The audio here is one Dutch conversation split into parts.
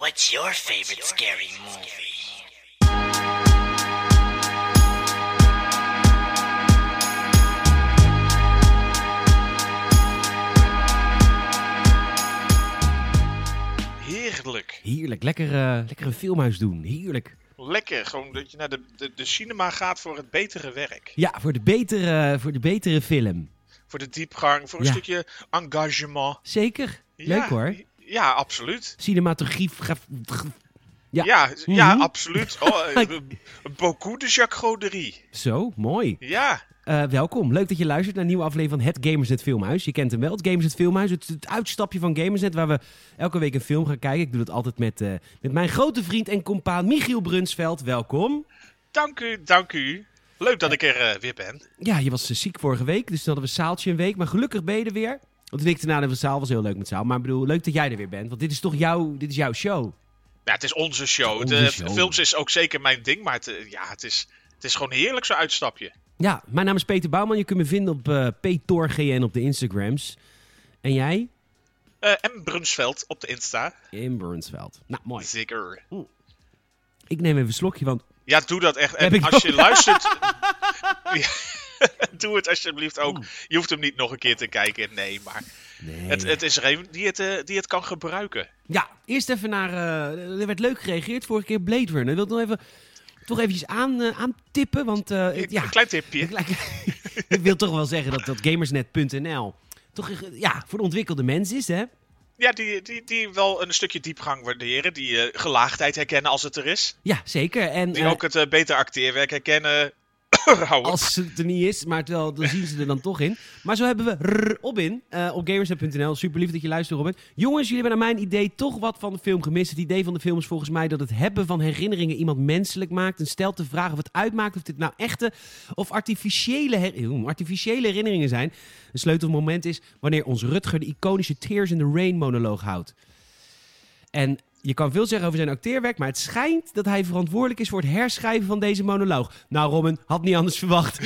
What's your favorite scary movie? Heerlijk. Heerlijk, lekker, eh, lekker een filmhuis doen. Heerlijk. Lekker. Gewoon dat je naar de, de, de cinema gaat voor het betere werk. Ja, voor de betere, voor de betere film. Voor de diepgang, voor een Ja. stukje engagement. Zeker. Ja, Leuk hoor. Ja, absoluut. Cinematografie. graf- Ja. Ja, ja, Mhm. absoluut. Oh, eh, beaucoup de Jacques Goderie. Zo, mooi. Ja, Eh, welkom. Leuk dat je luistert naar een nieuwe aflevering van het Gamersnet Filmhuis. Je kent hem wel, het Gamersnet Filmhuis. Het, het uitstapje van Gamersnet waar we elke week een film gaan kijken. Ik doe dat altijd met, eh, met mijn grote vriend en compaan Michiel Brunsveld. Welkom. dank u, dank u. Leuk dat ik er eh, weer ben. Ja, je was eh, ziek vorige week, dus toen hadden we Saaltje een week. Maar gelukkig ben je er weer. Want week daarna de Zaal was heel leuk met Zaal. Maar ik bedoel, leuk dat jij er weer bent. Want dit is toch jouw, dit is jouw show. Ja, het is onze show. Onze de show. films is ook zeker mijn ding, maar het, eh, ja, het, is, het is gewoon heerlijk zo'n uitstapje. Ja, mijn naam is Peter Bouwman. Je kunt me vinden op eh PTORGN op de Instagrams. En jij? Eh en Brunsveld op de Insta. In Brunsveld. Nou, mooi. Zeker. Ik neem even een slokje, want Ja, doe dat echt. Heb En ik als je luistert, Ja, doe het alsjeblieft ook. Je hoeft hem niet nog een keer te kijken. Nee, maar Nee. het, het is er een die het, eh, die het kan gebruiken. Ja, eerst even naar... eh, er werd leuk gereageerd vorige keer Blade Runner. Ik wil nog even, toch eventjes aan, eh, aantippen, want... ja, Een klein tipje. ik wil toch wel zeggen dat, dat gamersnet.nl toch ja, voor de ontwikkelde mens is, hè? Ja, die, die, die wel een stukje diepgang waarderen. Die gelaagdheid herkennen als het er is. Ja, zeker. En Die ook het beter acteerwerk herkennen. Als het er niet is, maar terwijl, dan zien ze er dan toch in. Maar zo hebben we Robin eh, op gamersnet.nl. Super lief dat je luistert, Robin. Jongens, jullie hebben naar mijn idee toch wat van de film gemist. Het idee van de film is volgens mij dat het hebben van herinneringen iemand menselijk maakt. En stelt de vraag of het uitmaakt of dit nou echte of artificiële, her- artificiële herinneringen zijn. Een sleutelmoment is wanneer ons Rutger de iconische Tears in the Rain monoloog houdt. En je kan veel zeggen over zijn acteerwerk, maar het schijnt dat hij verantwoordelijk is voor het herschrijven van deze monoloog. Nou, Robin, had niet anders verwacht.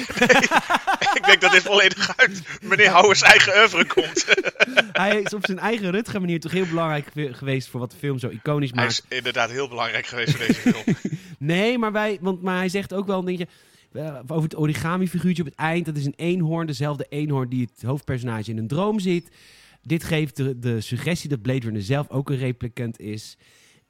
Ik denk dat dit volledig uit meneer Houwers eigen oeuvre komt. hij is op zijn eigen Rutger manier toch heel belangrijk ge- geweest voor wat de film zo iconisch Hij maakt. is inderdaad heel belangrijk geweest voor deze film. Nee, maar, wij, want, maar hij zegt ook wel een dingetje eh, over het origami-figuurtje op het eind. Dat is een eenhoorn, dezelfde eenhoorn die het hoofdpersonage in een droom ziet. Dit geeft de, de suggestie dat Blade Runner zelf ook een replicant is.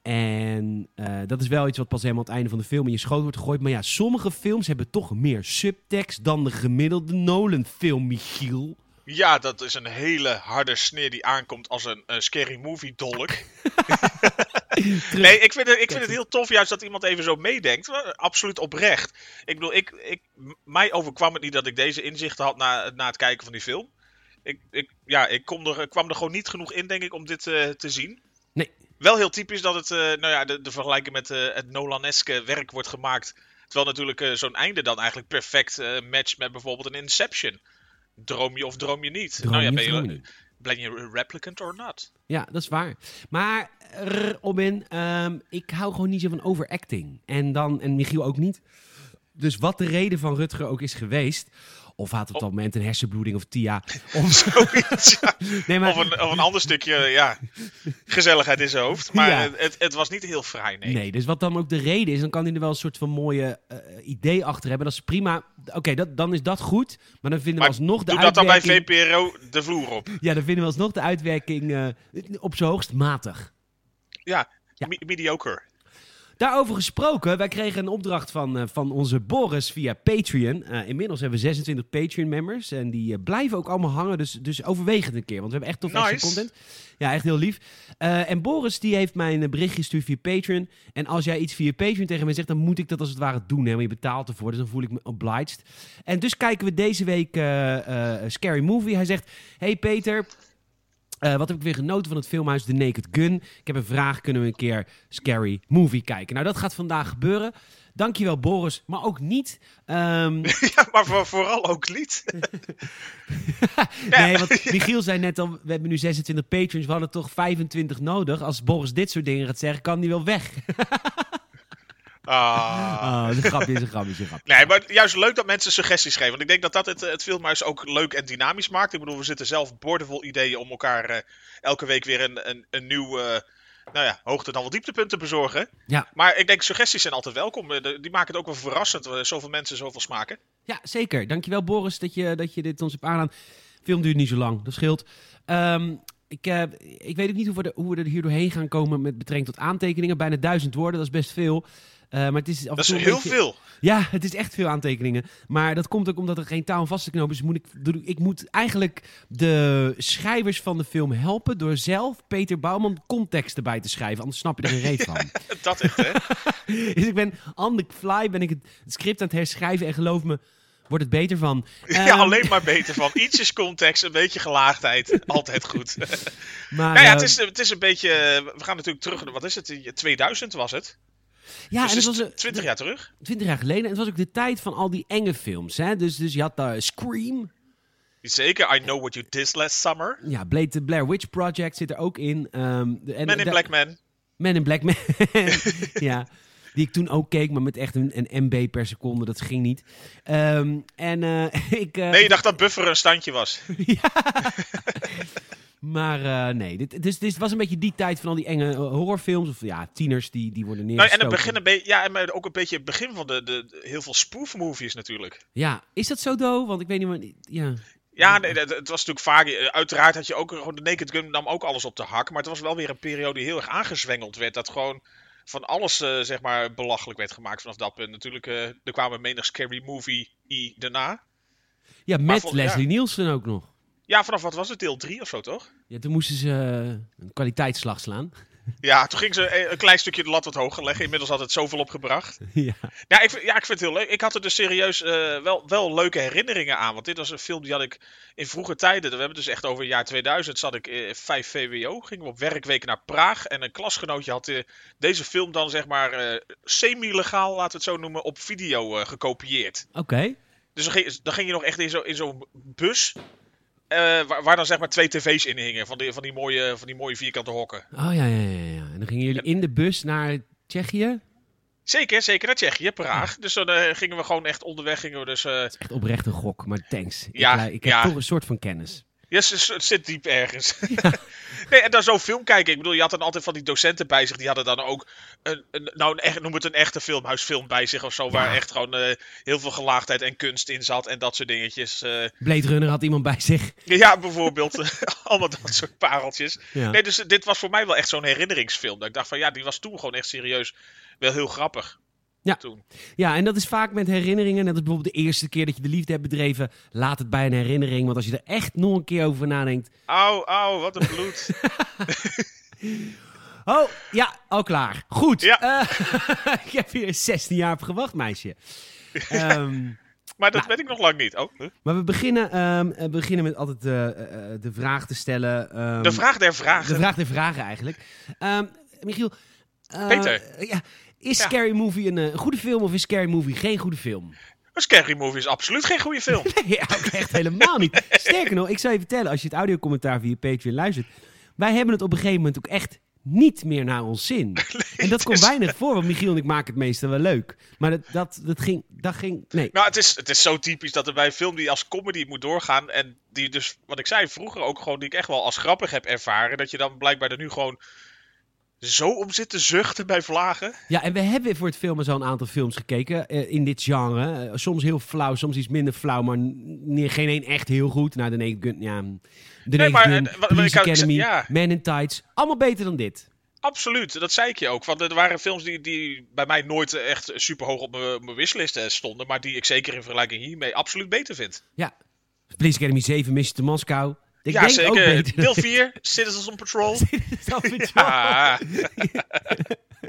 En eh, dat is wel iets wat pas helemaal aan het einde van de film in je schoot wordt gegooid. Maar ja, sommige films hebben toch meer subtekst dan de gemiddelde Nolan-film, Michiel. Ja, dat is een hele harde sneer die aankomt als een scary movie dolk. nee, ik vind, het, ik vind het heel tof juist dat iemand even zo meedenkt. Absoluut oprecht. Ik bedoel, ik, ik, mij overkwam het niet dat ik deze inzichten had na, na het kijken van die film. Ik, ik, ja, ik kom er, kwam er gewoon niet genoeg in, denk ik, om dit eh, te zien. Nee. Wel heel typisch dat het, eh, nou ja, de, de vergelijking met eh, het Nolaneske werk wordt gemaakt. Terwijl natuurlijk zo'n einde dan eigenlijk perfect matcht met bijvoorbeeld een Inception. Droom je of droom je niet? Droom nou ja, ben je, je niet? ben je een replicant or not? Ja, dat is waar. Maar Robin, ehm, ik hou gewoon niet zo van overacting. En dan, en Michiel ook niet. Dus wat de reden van Rutger ook is geweest. Of had op dat moment een hersenbloeding of TIA. Of, Zoiets, ja. nee, maar, of, een, of een ander stukje ja, gezelligheid in zijn hoofd. Maar Ja. het, het, was niet heel fraai, nee. nee, dus wat dan ook de reden is, dan kan hij er wel een soort van mooie eh, idee achter hebben. Dat is prima. Oké, dat, dan is dat goed. Maar dan vinden Maar we alsnog de Doe dat dan bij uitwerking... VPRO de vloer op. Ja, dan vinden we alsnog de uitwerking eh, op zijn hoogst matig. Ja, Ja. me- mediocre. Daarover gesproken, wij kregen een opdracht van, eh, van onze Boris via Patreon. Eh, inmiddels hebben we 26 Patreon-members en die eh, blijven ook allemaal hangen, dus, dus overweeg het een keer, want we hebben echt tof extra content. Ja, echt heel lief. En Boris die heeft mij een berichtje gestuurd via Patreon. En als jij iets via Patreon tegen mij zegt, dan moet ik dat als het ware doen, hè, want je betaalt ervoor, dus dan voel ik me obliged. En dus kijken we deze week Scary Movie. Hij zegt, hey Peter... Eh, wat heb ik weer genoten van het filmhuis The Naked Gun? Ik heb een vraag, kunnen we een keer Scary Movie kijken? Nou, dat gaat vandaag gebeuren. Dankjewel Boris, maar ook niet. Ehm, ja, maar voor- vooral ook niet. nee, want Michiel zei net al, we hebben nu 26 patrons, we hadden toch 25 nodig. Als Boris dit soort dingen gaat zeggen, kan die wel weg. Ah. Oh, is een grapje, is een grapje, is een grapje. Nee, maar juist leuk dat mensen suggesties geven. Want ik denk dat dat het, het filmhuis ook leuk en dynamisch maakt. Ik bedoel, we zitten zelf boordevol ideeën om elkaar eh, elke week weer een, een, een nieuw, eh, nou ja, hoogte dan wel dieptepunten bezorgen. Ja. Maar ik denk, suggesties zijn altijd welkom. Eh, Die maken het ook wel verrassend. eh, Zoveel mensen, zoveel smaken. Ja, zeker. Dankjewel Boris dat je, dat je dit ons hebt aangedaan. Film duurt niet zo lang, dat scheelt. Ehm, ik, eh, ik weet ook niet hoe we, er, hoe we er hier doorheen gaan komen met betrekking tot aantekeningen. Bijna duizend woorden, dat is best veel. Eh, maar het is af Dat is heel beetje- veel. Ja, het is echt veel aantekeningen. Maar dat komt ook omdat er geen taal aan vast te knopen is. Moet ik, ik moet eigenlijk de schrijvers van de film helpen door zelf, Peter Bouwman, context erbij te schrijven. Anders snap je er geen reet van. Dat echt, hè? Dus ik ben on the fly, ben ik het, script aan het herschrijven en geloof me, wordt het beter van. Ja, Ehm, alleen maar beter van. Ietsjes context, een beetje gelaagdheid. Altijd goed. Maar, nou ja, eh, het is, het is een beetje... eh, We gaan natuurlijk terug... Wat is het? 2000 was het. Ja, dus en het was, eh, 20 jaar terug. 20 jaar geleden. En het was ook de tijd van al die enge films. Hè? Dus, dus je had daar Scream. Zeker. I Know What You Did Last Summer. Ja, Blade, the Blair Witch Project zit er ook in. De- en Men in Black Man. Men in Black Man. ja. Die ik toen ook keek, maar met echt een, een MB per seconde. Dat ging niet. Ehm, en eh, ik... eh, Nee, je dacht dat Buffer een standje was. Maar eh, nee, dit, dus dit was een beetje die tijd van al die enge eh, horrorfilms. Of ja, tieners die, die worden Nou, neergestoken. en het begin een beetje... Ja, en ook een beetje het begin van de, de, de- heel veel spoof-movies natuurlijk. Ja, is dat zo, Do? Want ik weet niet meer... Ja. Ja, nee, het, was natuurlijk vaak. eh, Uiteraard had je ook gewoon de Naked Gun nam ook alles op de hak. Maar het was wel weer een periode die heel erg aangezwengeld werd. Dat gewoon van alles zeg maar belachelijk werd gemaakt vanaf dat punt. Natuurlijk, er kwamen menig scary movie i daarna. Ja, met Leslie ja. Nielsen ook nog. Ja, vanaf wat was het? Deel 3 of zo, toch? Ja, toen moesten ze eh, een kwaliteitsslag slaan. Ja, toen ging ze een klein stukje de lat wat hoger leggen. Inmiddels had het zoveel opgebracht. ja. Ja, ik, vind- ja, ik vind het heel leuk. Ik had er dus serieus eh, wel, wel leuke herinneringen aan. Want dit was een film die had ik in vroege tijden. We hebben het dus echt over het jaar 2000. Zat ik eh 5 VWO. Gingen we op werkweken naar Praag. En een klasgenootje had deze film dan zeg maar semi-legaal, laten we het zo noemen, op video gekopieerd. Oké. Dus dan ging, dan ging je nog echt in zo'n in zo'n bus. Eh, waar, waar dan zeg maar twee tv's in hingen. Van die, van die, mooie, van die mooie vierkante hokken. Oh ja, ja, ja, ja. En dan gingen jullie in de bus naar Tsjechië. Zeker, zeker naar Tsjechië, Praag. Dus dan eh, gingen we gewoon echt onderweg. Gingen we dus, eh, Echt oprecht een gok, maar thanks. Ja, ik, ik heb ja. toch een soort van kennis. Ja, het, zit diep ergens. nee, en dan zo'n film kijken. Ik bedoel, je had dan altijd van die docenten bij zich. Die hadden dan ook, een, een, nou een echt, noem het een echte filmhuisfilm bij zich of zo. Waar echt gewoon eh, heel veel gelaagdheid en kunst in zat. En dat soort dingetjes. eh. Blade Runner had iemand bij zich. ja, bijvoorbeeld. allemaal dat soort pareltjes. Ja. Nee, dus dit was voor mij wel echt zo'n herinneringsfilm. Dat ik dacht van ja, die was toen gewoon echt serieus wel heel grappig. Ja. Toen. Ja, en dat is vaak met herinneringen. Net als bijvoorbeeld de eerste keer dat je de liefde hebt bedreven. Laat het bij een herinnering. Want als je er echt nog een keer over nadenkt. Auw, auw, wat een bloed. Oh, ja, al klaar. Goed. Ja. Eh, ik heb hier 16 jaar op gewacht, meisje. Ehm, maar dat Nou. weet ik nog lang niet. Oh, huh? maar we beginnen, eh, beginnen met altijd eh, eh, eh, de vraag te stellen. ehm, de vraag der vragen. De vraag der vragen eigenlijk. Michiel. Peter. Ja, is Ja. Scary Movie een, eh, een goede film of is Scary Movie geen goede film? Een scary movie is absoluut geen goede film. ja, ook echt helemaal niet. Sterker nog, ik zou je vertellen, als je het audiocommentaar via Patreon luistert. Wij hebben het op een gegeven moment ook echt niet meer naar ons zin. en dat komt is- weinig voor, want Michiel en ik maken het meestal wel leuk. Maar dat, dat, dat, ging, dat ging... Nee. Nou, het is, het is zo typisch dat er bij een film die als comedy moet doorgaan. En die dus, wat ik zei vroeger ook gewoon, die ik echt wel als grappig heb ervaren. Dat je dan blijkbaar er nu gewoon zo om zit te zuchten bij vlagen. Ja, en we hebben voor het filmen zo een aantal films gekeken eh, in dit genre. Eh, soms heel flauw, soms iets minder flauw, maar geen één echt heel goed. Nou, de Naked Gun, ja... De Nee, maar, Gun, eh, wat- wat Police ik had- Academy, ja. Man in Tights. Allemaal beter dan dit. Absoluut, dat zei ik je ook. Want er waren films die, die bij mij nooit echt super hoog op mijn wishlist stonden. Maar die ik zeker in vergelijking hiermee absoluut beter vind. Ja. Police Academy 7, Mission to Moscow. Ik ja, zeker. Deel 4, Citizens on Patrol. Ah.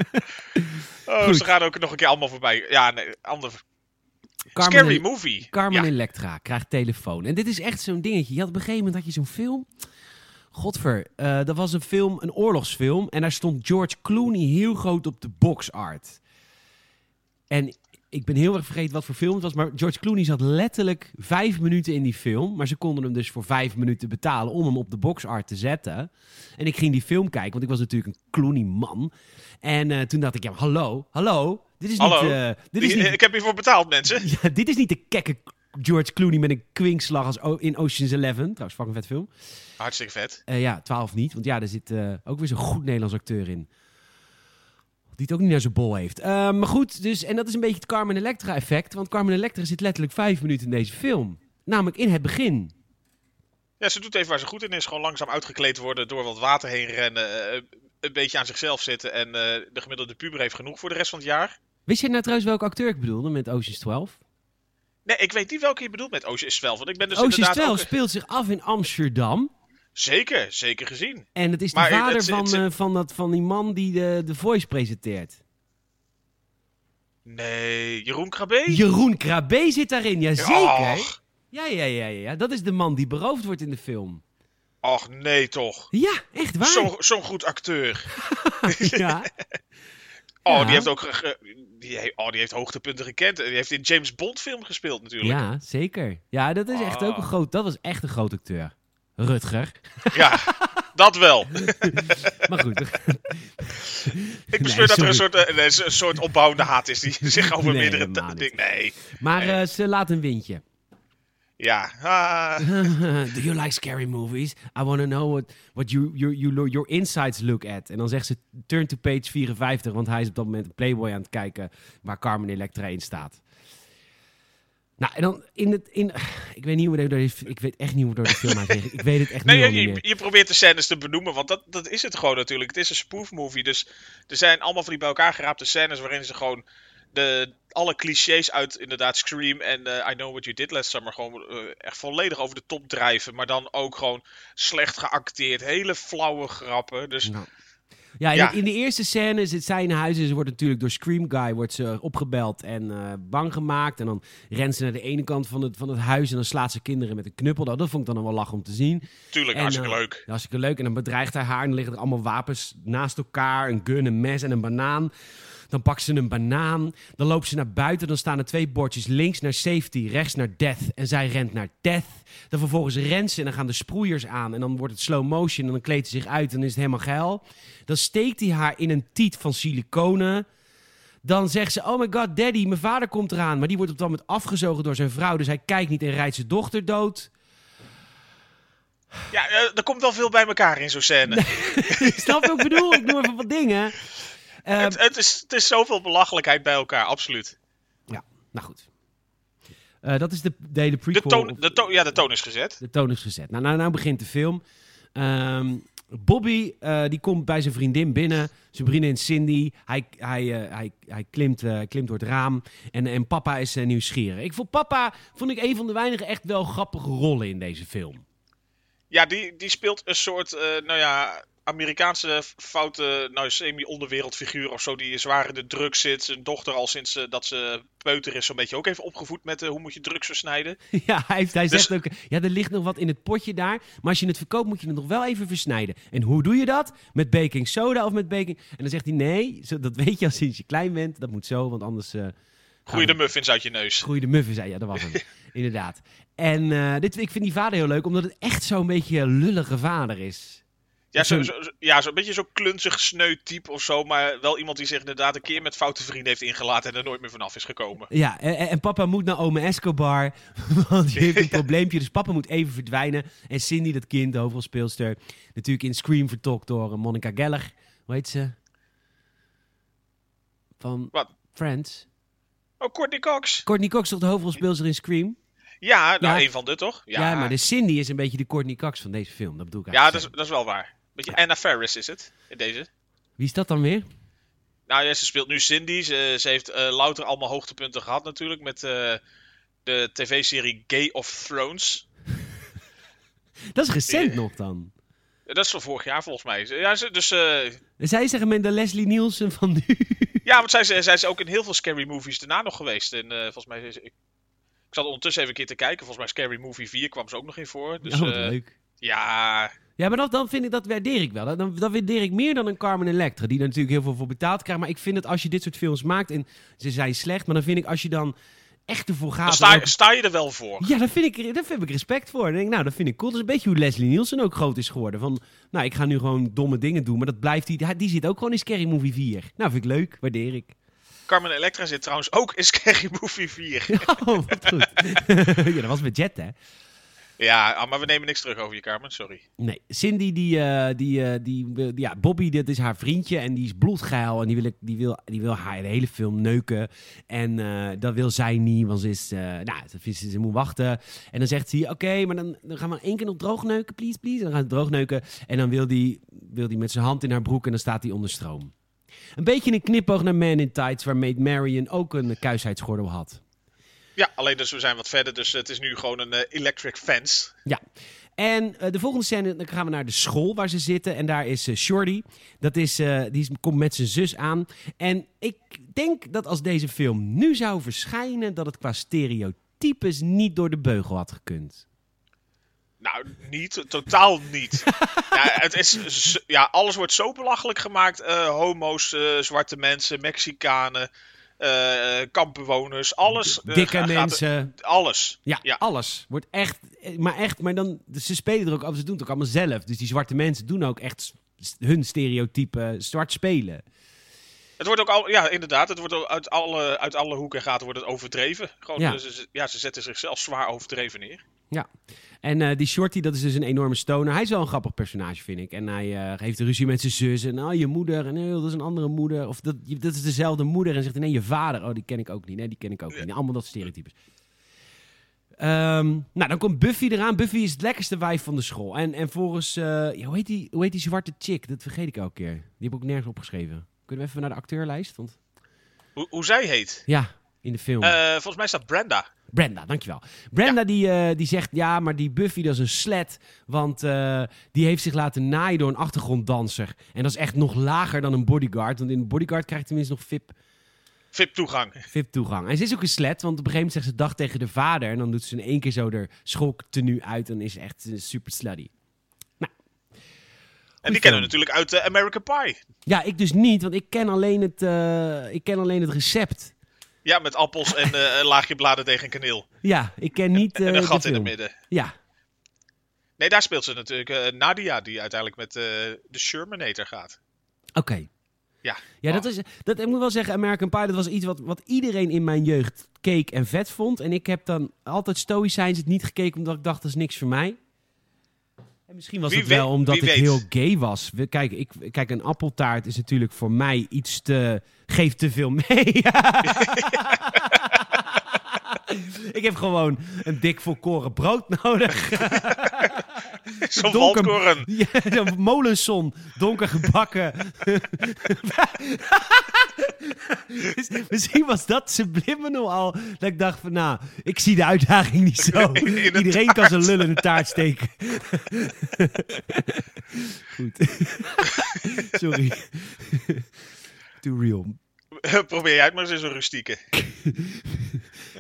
oh, Goed. ze gaan ook nog een keer allemaal voorbij. Ja, nee, ander. Carmen, Scary movie. Carmen ja. Electra krijgt telefoon. En dit is echt zo'n dingetje. Je had op een gegeven moment had je zo'n film. Godver, eh, dat was een film, een oorlogsfilm. En daar stond George Clooney heel groot op de boxart. En ik ben heel erg vergeten wat voor film het was. Maar George Clooney zat letterlijk vijf minuten in die film. Maar ze konden hem dus voor vijf minuten betalen om hem op de boxart te zetten. En ik ging die film kijken, want ik was natuurlijk een Clooney-man. En eh, toen dacht ik, ja, hallo, hallo. Dit is Hallo. niet... eh, dit is niet Ik heb hiervoor betaald, mensen. ja, dit is niet de kekke George Clooney met een kwinkslag als o- in Ocean's Eleven. Trouwens, fucking vet film. Hartstikke vet. Eh, ja, 12 niet. Want ja, er zit ook weer zo'n goed Nederlands acteur in. Die het ook niet naar zijn bol heeft. Eh, maar goed, dus, en dat is een beetje het Carmen Electra effect. Want Carmen Electra zit letterlijk vijf minuten in deze film. Namelijk in het begin. Ja, ze doet even waar ze goed in is. Gewoon langzaam uitgekleed worden, door wat water heen rennen. eh, een beetje aan zichzelf zitten. En eh, de gemiddelde puber heeft genoeg voor de rest van het jaar. Wist je nou trouwens welke acteur ik bedoelde met Ocean's 12? Nee, ik weet niet welke je bedoelt met Ocean's 12. Want ik ben dus Ocean's inderdaad 12 ook... speelt zich af in Amsterdam. Zeker, zeker gezien. En het is de Maar vader het- van, het- eh, van, dat, van die man die de, de Voice presenteert. Nee, Jeroen Krabbe? Jeroen Krabbe zit daarin, jazeker. Ja, ja, ja, ja. Dat is de man die beroofd wordt in de film. och, nee toch. Ja, echt waar. Zo'n zo'n goed acteur. Ja. Oh, Ja. die heeft ook die, oh, die heeft hoogtepunten gekend. Die heeft in James Bond film gespeeld natuurlijk. ja, zeker. Ja, dat is echt Ah. ook een groot... Dat was echt een groot acteur. Rutger. Ja, dat wel. Maar goed. Ik Nee, bespeur dat er een soort, nee, een soort opbouwende haat is die zich over Nee, meerdere dingen... Nee, Maar eh, ze laat een windje. ja. Ah. Do you like scary movies? I want to know what, what you, your, your, your insides look at. En dan zegt ze, turn to page 54, want hij is op dat moment een Playboy aan het kijken waar Carmen Electra in staat. Nou, en dan in het... In, ik weet niet hoe we door die, Ik weet echt niet hoe we door de film gaan. Ik weet het echt Nee, niet, niet je, je probeert de scènes te benoemen, want dat, dat is het gewoon natuurlijk. Het is een spoof movie, dus er zijn allemaal van die bij elkaar geraapte scènes waarin ze gewoon de, alle clichés uit inderdaad Scream en eh, I Know What You Did Last Summer gewoon eh, echt volledig over de top drijven. Maar dan ook gewoon slecht geacteerd, hele flauwe grappen. Dus Nou. Ja, in, Ja. in de eerste scène is het zijn huis en ze wordt natuurlijk door Scream Guy wordt ze opgebeld en eh, bang gemaakt. En dan rent ze naar de ene kant van het, van het huis en dan slaat ze kinderen met een knuppel. Nou, dat vond ik dan wel lach om te zien. tuurlijk, En, hartstikke eh, leuk. Hartstikke leuk. En dan bedreigt hij haar en dan liggen er allemaal wapens naast elkaar. Een gun, een mes en een banaan. Dan pakt ze een banaan. Dan loopt ze naar buiten. Dan staan er twee bordjes. Links naar safety, rechts naar death. En zij rent naar death. Dan vervolgens rent ze en dan gaan de sproeiers aan. En dan wordt het slow motion en dan kleedt ze zich uit en dan is het helemaal geil. Dan steekt hij haar in een tiet van siliconen. Dan zegt ze, oh my god, daddy, mijn vader komt eraan. Maar die wordt op dat moment afgezogen door zijn vrouw. Dus hij kijkt niet en rijdt zijn dochter dood. Ja, eh, er komt wel veel bij elkaar in zo'n scène. Snap je wat ik bedoel? Ik noem even wat dingen. Het, het, is, het is zoveel belachelijkheid bij elkaar, absoluut. ja, nou goed. Eh, dat is de, de hele De prequel. toon, de toon, ja, de toon is gezet. de toon is gezet. Nou, nou, nou begint de film. Ehm, Bobby, eh, die komt bij zijn vriendin binnen. Zijn vriendin Cindy. Hij, hij, eh, hij, hij klimt, klimt door het raam. En, en papa is nieuwsgierig. Ik vond papa, vond ik een van de weinige echt wel grappige rollen in deze film. Ja, die, die speelt een soort, nou ja, Amerikaanse foute, nou, semi-onderwereldfiguur of zo. Die zwaar in de drugs zit. Zijn dochter al sinds eh, dat ze peuter is zo'n beetje ook even opgevoed met eh, hoe moet je drugs versnijden. ja, hij, heeft- hij Dus- zegt ook, ja, er ligt nog wat in het potje daar. Maar als je het verkoopt, moet je het nog wel even versnijden. En hoe doe je dat? Met baking soda of met baking... En dan zegt hij, nee, dat weet je al sinds je klein bent. Dat moet zo, want anders... eh, gaan Groeien we- de muffins uit je neus. Groeide muffen, zei ja, dat was hem. Inderdaad. En eh, dit, ik vind die vader heel leuk, omdat het echt zo'n beetje een lullige vader is. Ja, zo'n zo'n- zo, ja, zo'n beetje zo'n klunzig, sneu type of zo. Maar wel iemand die zich inderdaad een keer met foute vrienden heeft ingelaten en er nooit meer vanaf is gekomen. Ja, en, en papa moet naar ome Escobar, want die heeft een probleempje. Dus papa moet even verdwijnen. En Cindy, dat kind, de hoofdrolspeelster, natuurlijk in Scream vertolkt door eh, Monica Geller. Hoe heet ze? Van Wat? Friends. Oh, Courtney Cox. Courtney Cox toch de hoofdrolspeelster in Scream? Ja, nou, Ja. een van de toch? Ja, maar de Cindy is een beetje de Courtney Cox van deze film. Dat bedoel ik Ja, dat is, dat is wel waar. Beetje Anna Faris is het, in deze. Wie is dat dan weer? Nou ja, ze speelt nu Cindy. Ze, ze heeft eh, louter allemaal hoogtepunten gehad natuurlijk met eh, de tv-serie Gay of Thrones. Dat is recent nog dan. Dat is van vorig jaar volgens mij. Ja, ze, dus eh, Zij zeggen men de Leslie Nielsen van nu. ja, want zij, is- zij is ook in heel veel scary movies daarna nog geweest. En volgens mij is ik, ik zat ondertussen even een keer te kijken. Volgens mij Scary Movie 4 kwam ze ook nog in voor. Dus oh, leuk. ja, Ja, maar dat, dan vind ik, dat waardeer ik wel. Dan, dat waardeer ik meer dan een Carmen Electra, die er natuurlijk heel veel voor betaald krijgt. Maar ik vind het als je dit soort films maakt, en ze zijn slecht, maar dan vind ik als je dan echt ervoor gaat... dan sta, ook- sta je er wel voor. Ja, daar vind, ik, daar heb ik respect voor. Dan denk ik, nou, dat vind ik cool. Dat is een beetje hoe Leslie Nielsen ook groot is geworden. Van, nou, ik ga nu gewoon domme dingen doen, maar dat blijft die, die zit ook gewoon in Scary Movie 4. Nou, vind ik leuk, waardeer ik. Carmen Electra zit trouwens ook in Scary Movie 4. Oh, wat goed. ja, dat was met Jet, hè? Ja, ah, maar we nemen niks terug over je Carmen, sorry. Nee, Cindy, die, eh, die, eh, die, ja, Bobby, dat is haar vriendje en die is bloedgeil en die wil, die wil, die wil haar de hele film neuken. En eh, dat wil zij niet, want ze is, nou, ze, ze, ze moet wachten. En dan zegt hij, oké, maar dan, dan gaan we één keer nog droog neuken, please, please. En dan gaan ze droog neuken en dan wil die, wil die met zijn hand in haar broek en dan staat hij onder stroom. Een beetje een knipoog naar Man in Tights, waar Maid Marian ook een kuisheidsgordel had. Ja, alleen dus we zijn wat verder, dus het is nu gewoon een eh, electric fence. Ja. En eh, de volgende scène, dan gaan we naar de school waar ze zitten. En daar is eh, Shorty. Dat is, die is- komt met zijn zus aan. En ik denk dat als deze film nu zou verschijnen, dat het qua stereotypes niet door de beugel had gekund. Nou, niet, totaal niet. ja, het is, ja, alles wordt zo belachelijk gemaakt. Homo's, zwarte mensen, Mexicanen, eh, kampbewoners, alles. eh, Dikke gaat- mensen. alles. Ja, Ja. alles. Wordt echt, maar echt, maar dan, ze spelen er ook, af, ze doen het ook allemaal zelf. Dus die zwarte mensen doen ook echt hun stereotype zwart spelen. Het wordt ook al, ja, inderdaad, het wordt ook uit alle, uit alle hoeken en gaten wordt het overdreven. Gewoon, ja. Ze, ja, ze zetten zichzelf zwaar overdreven neer. Ja. En eh, die Shorty, dat is dus een enorme stoner. Hij is wel een grappig personage, vind ik. En hij eh, heeft ruzie met zijn zus. En oh, je moeder. En nee, dat is een andere moeder. Of dat, dat is dezelfde moeder. En zegt nee, je vader. Oh, die ken ik ook niet. Nee, die ken ik ook niet. Allemaal dat stereotypes. Ehm, nou, dan komt Buffy eraan. Buffy is het lekkerste wijf van de school. En, en volgens, eh, hoe, heet die, hoe heet die zwarte chick? Dat vergeet ik elke keer. Die heb ik ook nergens opgeschreven. Kunnen we even naar de acteurlijst? Want, Hoe, hoe zij heet? ja, in de film. Eh, volgens mij staat Brenda. Brenda, dankjewel. Brenda die, eh, die zegt, ja, maar die Buffy dat is een slet. Want eh, die heeft zich laten naaien door een achtergronddanser. En dat is echt nog lager dan een bodyguard. Want in een bodyguard krijgt tenminste nog VIP, VIP toegang. VIP toegang. En ze is ook een slet, want op een gegeven moment zegt ze dag tegen de vader. En dan doet ze in één keer zo haar schooltenu uit. En is echt eh, super slutty. En die kennen we natuurlijk uit eh, American Pie. Ja, ik dus niet, want ik ken alleen het, ik ken alleen het recept. Ja, met appels en eh, een laagje bladen tegen kaneel. Ja, ik ken niet eh en een gat de in het midden. Ja, Nee, daar speelt ze natuurlijk eh, Nadia, die uiteindelijk met eh, de Shermanator gaat. Oké. Ja. Ja, dat is, dat, ik moet wel zeggen, American Pie, dat was iets wat, wat iedereen in mijn jeugd keek en vet vond. En ik heb dan altijd stoïcijns het niet gekeken, omdat ik dacht, dat is niks voor mij. En misschien was Wie het wel weet- omdat ik weet. heel gay was. Kijk, ik, kijk, een appeltaart is natuurlijk voor mij iets te... geeft te veel mee. ik heb gewoon een dik volkoren brood nodig. Zo'n waldkoren. Ja, zo'n molenson, donker gebakken. Dus Misschien was dat subliminal al. Dat ik dacht van, nou, ik zie de uitdaging niet zo. Iedereen kan zijn lul in een taart steken. Goed. Sorry. Too real. Probeer jij het maar eens in zo'n rustieke.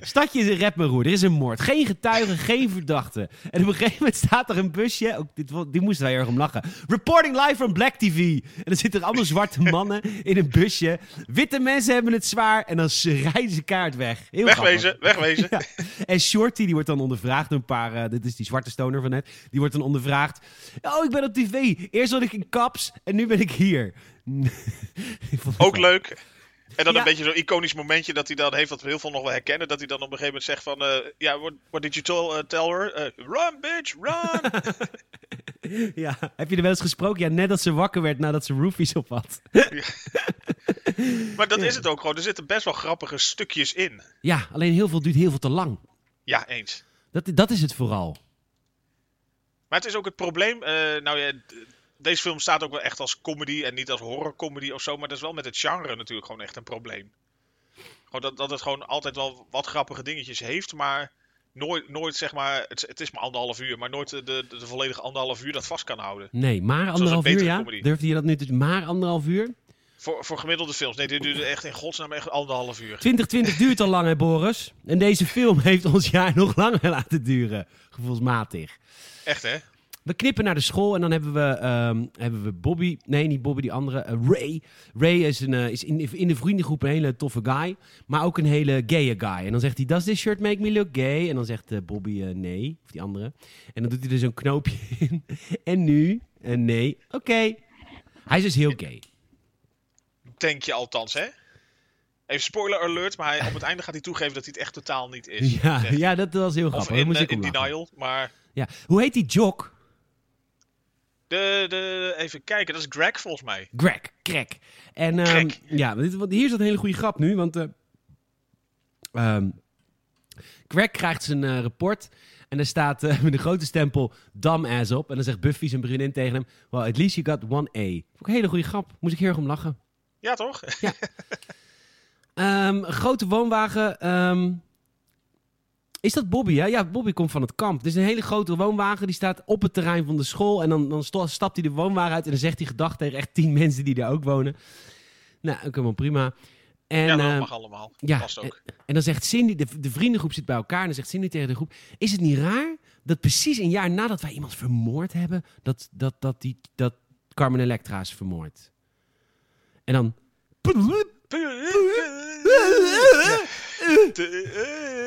Stadje is een rapmeroer. Er is een moord. Geen getuigen, geen verdachte. En op een gegeven moment staat er een busje. Ook dit, die moesten wij erg om lachen. Reporting live from Black TV. En dan zitten er allemaal zwarte mannen in een busje. Witte mensen hebben het zwaar. En dan rijden ze kaart weg. Heel Wegwezen, grappig. wegwezen. Ja. En Shorty, die wordt dan ondervraagd een paar... eh, dit is die zwarte stoner van net. Die wordt dan ondervraagd. Oh, ik ben op tv. Eerst zat ik in Kaps en nu ben ik hier. Ook leuk. En dan Ja. een beetje zo'n iconisch momentje dat hij dan heeft, wat heel veel nog wel herkennen. Dat hij dan op een gegeven moment zegt van, eh, ja, what, what did you tell, uh, tell her? Eh, run, bitch, run! Ja, heb je er wel eens gesproken? Ja, net als ze wakker werd nadat ze roofies op had. maar dat is het ook gewoon. Er zitten best wel grappige stukjes in. Ja, alleen heel veel duurt heel veel te lang. Ja, eens. Dat, dat is het vooral. Maar het is ook het probleem. eh, nou ja, deze film staat ook wel echt als comedy en niet als horrorcomedy of zo. Maar dat is wel met het genre natuurlijk gewoon echt een probleem. Gewoon dat, dat het gewoon altijd wel wat grappige dingetjes heeft, maar nooit, nooit zeg maar. Het, het is maar anderhalf uur, maar nooit de, de, de volledige anderhalf uur dat vast kan houden. Nee, maar anderhalf uur, ja? comedy. Durfde je dat nu te Maar anderhalf uur? Voor, voor gemiddelde films. Nee, dit duurde echt in godsnaam echt anderhalf uur. 2020 duurt al lang, hè, Boris? En deze film heeft ons jaar nog langer laten duren. Gevoelsmatig. Echt hè? We knippen naar de school en dan hebben we, ehm, hebben we Bobby. Nee, niet Bobby, die andere. eh, Ray. Ray is, een, eh, is in, in de vriendengroep een hele toffe guy. Maar ook een hele gaye guy. En dan zegt hij: Does this shirt make me look gay? En dan zegt eh, Bobby nee. Of die andere. En dan doet hij er zo'n knoopje in. En nu? Eh, nee. Oké. Hij is dus heel gay. Denk je althans hè? Even spoiler alert, maar hij, op het einde gaat hij toegeven dat hij het echt totaal niet is. Ja, ja, dat was heel Of grappig. Daar in, in denial, maar... Ja. Hoe heet die Jock? De, de, even kijken, dat is Greg volgens mij. Greg. Greg. En ehm, ja, dit, hier zat een hele goede grap nu, want eh, ehm, Greg krijgt zijn eh, rapport en er staat eh, met een grote stempel dumbass op. En dan zegt Buffy zijn vriendin tegen hem, well, at least you got one A. Vond ik een hele goede grap. Moest ik heel erg om lachen. Ja, toch? Ehm, een grote woonwagen. Ehm, is dat Bobby? Ja? ja, Bobby komt van het kamp. Het is een hele grote woonwagen. Die staat op het terrein van de school. En dan, dan stapt hij de woonwagen uit. En dan zegt hij gedag tegen echt tien mensen die daar ook wonen. Nou, ook helemaal prima. En, ja, dat eh, mag allemaal. ja, Past ook. en dan zegt Cindy, de, de vriendengroep zit bij elkaar. En dan zegt Cindy tegen de groep: Is het niet raar dat precies een jaar nadat wij iemand vermoord hebben, dat, dat, dat, die, dat Carmen Electra is vermoord? En dan.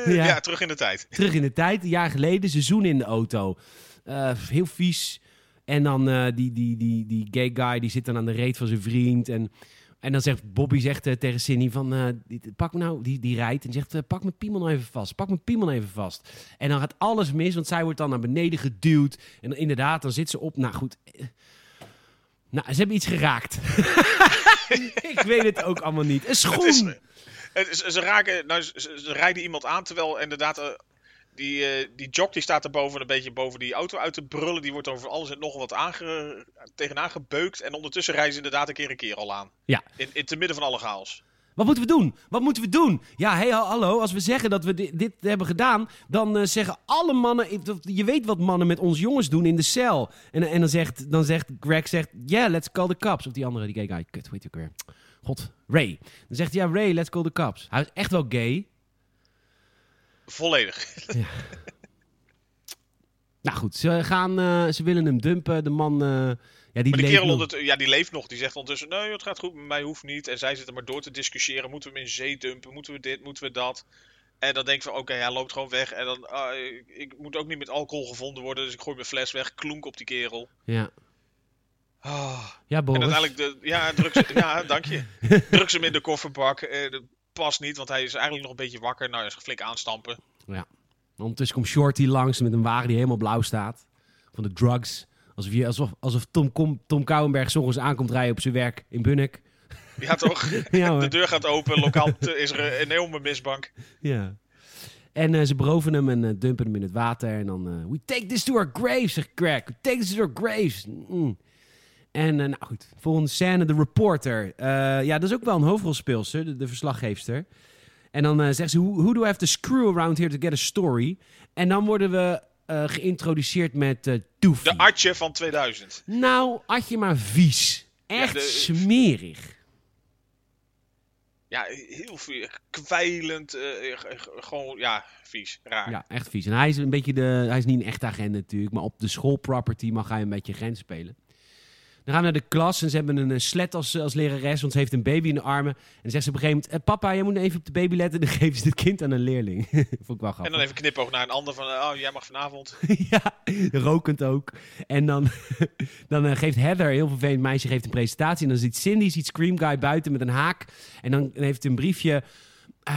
Ja. Ja. terug in de tijd. terug in de tijd, een jaar geleden, ze zoenen in de auto. Eh, heel vies. En dan eh, die, die, die, die gay guy, die zit dan aan de reet van zijn vriend. En, en dan zegt Bobby zegt, eh, tegen Cindy van, eh, die- pak me nou, die, die rijdt. En zegt, eh, pak mijn piemel nou even vast, pak mijn piemel even vast. En dan gaat alles mis, want zij wordt dan naar beneden geduwd. En dan, inderdaad, dan zit ze op, nou goed... eh, Nou, ze hebben iets geraakt. Ik weet het ook allemaal niet. Een schoen! Het is- ze, raken, nou, ze, ze rijden iemand aan terwijl inderdaad eh, die, eh, die jock die staat er boven een beetje boven die auto uit te brullen. Die wordt over alles en nog wat aange, tegenaan gebeukt. En ondertussen rijden ze inderdaad een keer een keer al aan. Ja. In, in te midden van alle chaos. Wat moeten we doen? Wat moeten we doen? Ja, hey, ha- hallo, als we zeggen dat we di- dit hebben gedaan, dan eh, zeggen alle mannen, je weet wat mannen met ons jongens doen in de cel. En, en dan, zegt, dan zegt Greg, zegt, yeah, let's call the cops. Of die andere, die gay guy, kut, heet die ook weer? God, Ray. Dan zegt hij, ja, Ray, let's call the cops. Hij is echt wel gay. Volledig. Nou goed, ze, gaan, eh, ze willen hem dumpen. De man, eh, ja, die Maar die leeft kerel onder, ja, die leeft nog. Die zegt ondertussen, nee, het gaat goed met mij, hoeft niet. En zij zitten maar door te discussiëren. Moeten we hem in zee dumpen? Moeten we dit? Moeten we dat? En dan denk ik van, oké, hij loopt gewoon weg. En dan, ah, ik, ik moet ook niet met alcohol gevonden worden. Dus ik gooi mijn fles weg, klonk op die kerel. Ja, Ah. ja En Boris. uiteindelijk, de, ja, druk ze, ja, dank je. Druk ze hem in de kofferbak. Eh, dat past niet, want hij is eigenlijk nog een beetje wakker. Nou, is flink aanstampen. Ondertussen komt Shorty langs met een wagen die helemaal blauw staat. Van de drugs. Alsof, je, alsof, alsof Tom, Kom, Tom Kouwenberg 's ochtends aankomt rijden op zijn werk in Bunnik. Ja, toch? Ja, hoor. De deur gaat open. Lokaal te- is er een enorme misbank. Ja. En eh, ze beroven hem en eh, dumpen hem in het water. En dan, eh, we take this to our graves, zegt Greg. We take this to our graves. Mm. En eh, nou goed, volgende scène, de reporter. Eh, ja, dat is ook wel een hoofdrolspeelster, de, de verslaggeefster. En dan eh, zegt ze, who, do I have to screw around here to get a story? En dan worden we geïntroduceerd met Doofy. De Artje van 2000. Nou, had je maar vies. Echt de- smerig. Ja, heel veel. Kwijlend. gewoon, ja, vies. Raar. Ja, echt vies. En hij is een beetje de. Hij is niet een echte agent natuurlijk, maar op de schoolproperty mag hij een beetje agent spelen. Dan gaan we naar de klas en ze hebben een eh, slet als, als lerares, want ze heeft een baby in de armen. En dan zegt ze op een gegeven moment: eh, Papa, jij moet even op de baby letten. En dan geven ze het kind aan een leerling. Vond ik wel grappig. En dan even knipoog naar een ander van, oh, jij mag vanavond. ja, rokend ook. En dan, dan eh, geeft Heather, een heel vervelend meisje, geeft een presentatie. En dan ziet Cindy, ziet Scream Guy buiten met een haak. En dan heeft hij een briefje.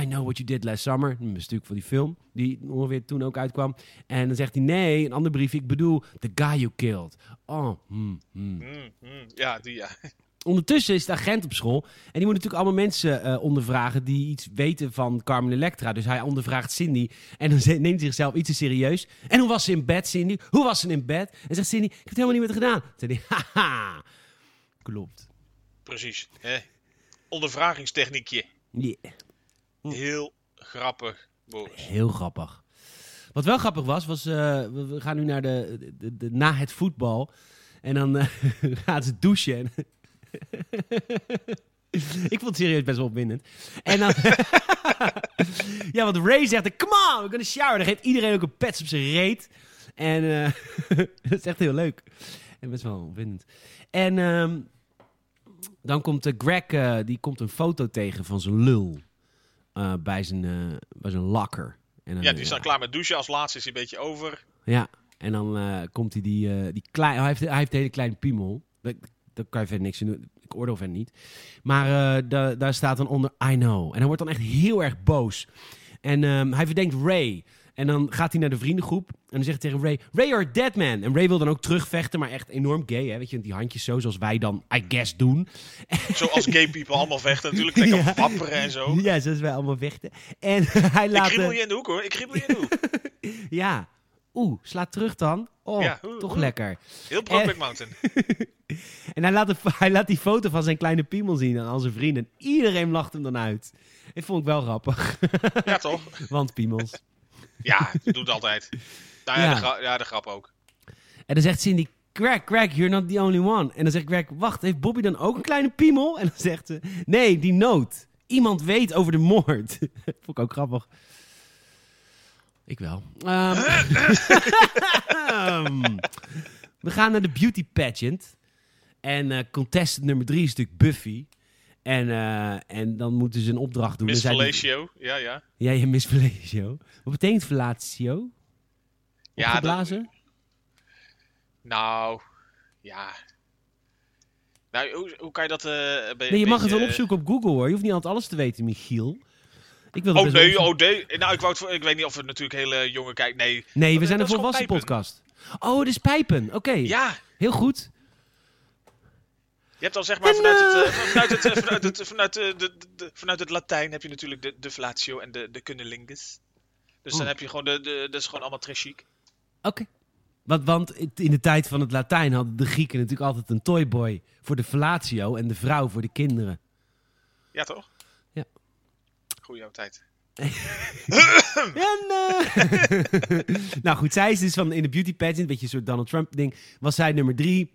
I know what you did last summer. Is natuurlijk van die film, die ongeveer toen ook uitkwam. En dan zegt hij, nee, een ander briefje. Ik bedoel, the guy you killed. Oh, hmm, hmm. Hmm, hmm, ja, die ja. Ondertussen is de agent op school. En die moet natuurlijk allemaal mensen eh, ondervragen die iets weten van Carmen Electra. Dus hij ondervraagt Cindy. En dan ze- neemt hij zichzelf iets te serieus. En hoe was ze in bed, Cindy? Hoe was ze in bed? En zegt Cindy, ik heb het helemaal niet haar gedaan. Dan zegt hij, haha. Klopt. Precies. Hè? Ondervragingstechniekje. Yeah. Heel grappig, Boris. Heel grappig. Wat wel grappig was, was eh, we, we gaan nu naar de, de, na het voetbal. En dan eh, gaat ze douchen. Ik vond het serieus best wel opwindend. En dan... ja, want Ray zegt, come on, we're gonna shower. Dan geeft iedereen ook een pets op zijn reet. En eh, dat is echt heel leuk. En best wel opwindend. En ehm, dan komt Greg, die komt een foto tegen van zijn lul. Eh, bij, zijn, eh, bij zijn locker. En dan, Ja, die eh, staat klaar met douchen. Als laatste is hij een beetje over. ja, en dan eh, komt hij die, eh die klein, hij heeft, hij heeft een hele kleine piemel. Daar, daar kan je verder niks aan doen. ik oordeel van niet. Maar eh, da- daar staat dan onder I know. En hij wordt dan echt heel erg boos. En ehm, hij verdenkt Ray. En dan gaat hij naar de vriendengroep. En dan zegt hij tegen Ray: Ray, you're a dead man. En Ray wil dan ook terugvechten, maar echt enorm gay. Hè? Weet je, die handjes zo, zoals wij dan, I guess, doen. Zoals gay people allemaal vechten natuurlijk. Lekker Ja. wapperen en zo. Ja, zoals wij allemaal vechten. En hij Ik laat. kriebel eh, je in de hoek hoor. Ik kriebel je in de hoek. Ja. Oeh, slaat terug dan. Oh, Ja, oeh, toch oeh. lekker. Heel Brokeback. Mountain. En hij laat, de, hij laat die foto van zijn kleine piemel zien aan al zijn vrienden. En iedereen lacht hem dan uit. Dat vond ik wel grappig. Ja toch? Want piemels. Ja, dat doet het altijd. Nou ja, Ja. De, gra- ja de grap ook. En dan zegt Cindy, Greg, Greg, you're not the only one. En dan zegt Greg, wacht, heeft Bobby dan ook een kleine piemel? En dan zegt ze, nee, die noot. Iemand weet over de moord. Vond ik ook grappig. Ik wel. Ehm, ehm, we gaan naar de beauty pageant. En eh contestant nummer drie is natuurlijk Buffy. En, eh, en dan moeten ze een opdracht doen. Miss. Ja, ja. Ja, je Miss Fellatio. Wat betekent fellatio? Ja, Opgeblazen? Nou, ja. Nou, hoe, hoe kan je dat... eh be- Nee, je mag het wel opzoeken op Google hoor. Je hoeft niet altijd alles te weten, Michiel. Ik wil Oh nee, oh nee. Nou, ik, wou het, ik weet niet of het natuurlijk hele jonge kijkt. Nee. Nee, we Dat- zijn een dat volwassen podcast. Oh, het is pijpen. Oké, Ja, heel goed. Je hebt dan zeg maar vanuit het, eh, eh, vanuit het, eh, vanuit het, vanuit de, de, de- vanuit het Latijn heb je natuurlijk de, de flatio en de, de cunnilingus. Dus dan heb je gewoon de, de, dat is gewoon allemaal très chic. Oké. Want, want in de tijd van het Latijn hadden de Grieken natuurlijk altijd een toyboy voor de fellatio en de vrouw voor de kinderen. Ja, toch? Ja. Goeie oude tijd. En, eh, nou goed, zij is dus van in de beauty pageant, een beetje een soort Donald Trump ding, was zij nummer drie.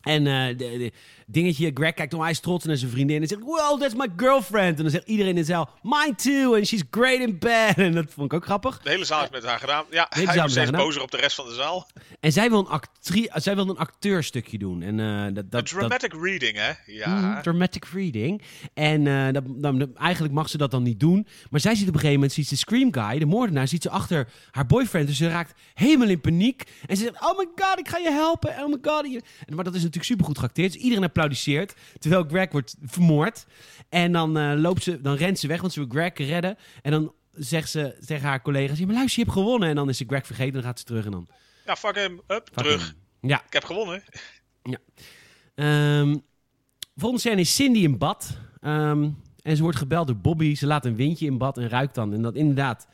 En eh, de, de- dingetje, Greg kijkt om, hij is trots naar zijn vriendin en zegt, well, that's my girlfriend. En dan zegt iedereen in de zaal, mine too, and she's great in bed. En dat vond ik ook grappig. De hele zaal is met haar gedaan. Ja, hele hij is steeds bozer op de rest van de zaal. En zij wil een, actrie, zij wil een acteurstukje doen. En, eh, dat, dat, Een dramatic reading, hè? Ja. Mhm, dramatic reading. En eh, dat, dan, eigenlijk mag ze dat dan niet doen. Maar zij ziet op een gegeven moment, ziet ze Scream Guy, de moordenaar, ziet ze achter haar boyfriend. Dus ze raakt helemaal in paniek. En ze zegt, oh my god, ik ga je helpen. Oh my god. En, maar dat is natuurlijk supergoed geacteerd. Dus iedereen applaudisseert. Terwijl Greg wordt vermoord. En dan, eh, loopt ze, dan rent ze weg, want ze wil Greg redden. En dan zegt ze tegen haar collega's, ja, maar luister, je hebt gewonnen. En dan is ze Greg vergeten, dan gaat ze terug en dan... Ja, fuck hem. Up, fuck terug. Ja. Ik heb gewonnen. Ehm volgende scène is Cindy in bad. Ehm, en ze wordt gebeld door Bobby. Ze laat een windje in bad en ruikt dan. En dat inderdaad,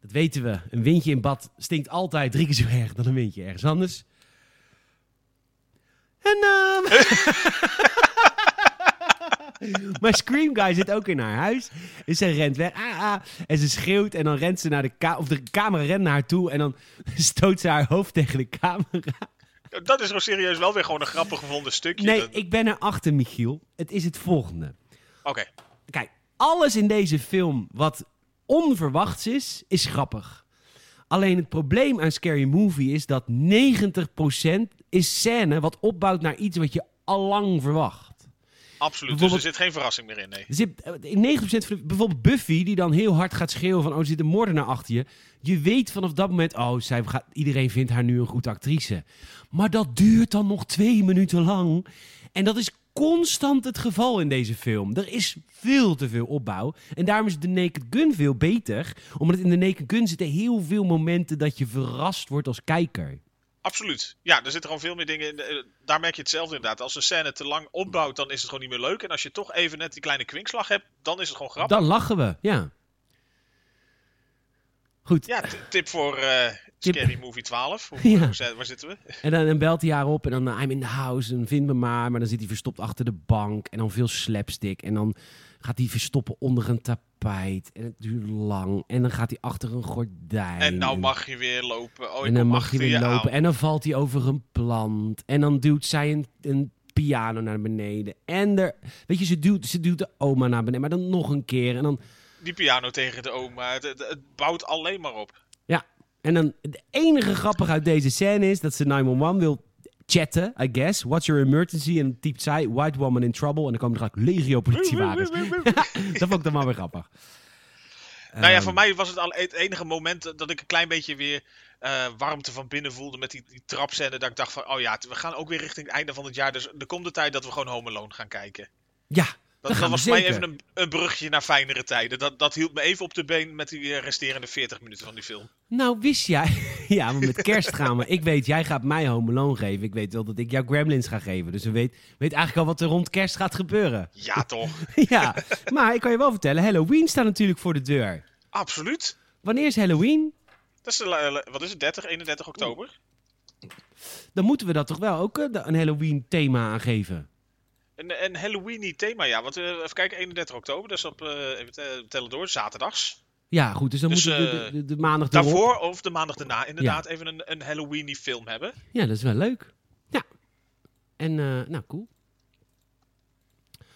dat weten we. Een windje in bad stinkt altijd drie keer zo erg dan een windje ergens anders. En ehm Maar Scream Guy zit ook in haar huis. Dus ze rent weg. Ah, ah. En ze schreeuwt. En dan rent ze naar de camera. Of de camera rent naar haar toe. En dan stoot ze haar hoofd tegen de camera. Dat is gewoon serieus wel weer gewoon een grappig gevonden stukje. Nee, Dat- ik ben erachter, Michiel. Het is het volgende. Oké. Kijk, alles in deze film wat onverwachts is, is grappig. Alleen het probleem aan Scary Movie is dat 90% is scène wat opbouwt naar iets wat je al lang verwacht. Absoluut. Dus er zit geen verrassing meer in, nee. Er zit, eh, in 90% van de- bijvoorbeeld Buffy, die dan heel hard gaat schreeuwen van... oh, er zit een moordenaar achter je. Je weet vanaf dat moment, oh, zij gaat, iedereen vindt haar nu een goede actrice. Maar dat duurt dan nog twee minuten lang. En dat is constant het geval in deze film. Er is veel te veel opbouw. En daarom is de Naked Gun veel beter. Omdat in de Naked Gun zitten heel veel momenten dat je verrast wordt als kijker. Absoluut. Ja, er zitten gewoon veel meer dingen in. Eh, Daar merk je hetzelfde inderdaad. Als een scène te lang opbouwt, dan is het gewoon niet meer leuk. En als je toch even net die kleine kwinkslag hebt, dan is het gewoon grappig. Dan lachen we, ja. Goed, Ja, tip voor Tip. Scary Movie 12. Hoe, Ja. hoe waar zitten we? En dan, belt hij haar op en dan I'm in the house en vind me maar. Maar dan zit hij verstopt achter de bank en dan veel slapstick. En dan gaat hij verstoppen onder een tapijt en het duurt lang. En dan gaat hij achter een gordijn. En nou mag je weer lopen. Oh, en dan mag je weer lopen. aan. En dan valt hij over een plant. En dan duwt zij een, een piano naar beneden. En er, weet je, ze duwt, ze duwt de oma naar beneden. Maar dan nog een keer. En dan, Die piano tegen de oma. Het, het, het bouwt alleen maar op. ja. En dan, het enige grappig uit deze scène is dat ze 911 wil chatten, I guess. What's your emergency? En typt zij, white woman in trouble. En dan komen er gelijk legio politiewagens. dat vond ik dan maar weer grappig. Nou ja, Ehm, voor mij was het al het enige moment dat ik een klein beetje weer eh, warmte van binnen voelde met die, die trapscène. Dat ik dacht van, oh ja, we gaan ook weer richting het einde van het jaar. Dus er komt de tijd dat we gewoon Home Alone gaan kijken. Ja, Dat, dat was voor mij even een, een brugje naar fijnere tijden. Dat, dat hield me even op de been met die eh, resterende 40 minuten van die film. Nou, wist jij... ja, maar met kerst gaan we... Ik weet, jij gaat mij Home Alone geven. Ik weet wel dat ik jou Gremlins ga geven. Dus we weet, weet eigenlijk al wat er rond kerst gaat gebeuren. Ja, toch? ja, maar ik kan je wel vertellen, Halloween staat natuurlijk voor de deur. Absoluut. Wanneer is Halloween? Dat is, de la- wat is het, 30, 31 oktober? Dan moeten we dat toch wel ook eh, een Halloween thema aan geven. Een, een Halloweeny thema, ja. Want, eh, even kijken, 31 oktober, dat is op, eh, even te- tellen door, zaterdags. Ja, goed. Dus dan Dus, moeten we de, eh, de, de maandag erop. Daarvoor, of de maandag daarna, inderdaad, even een, een Halloweeny film hebben. Ja, dat is wel leuk. Ja. En, nou, cool.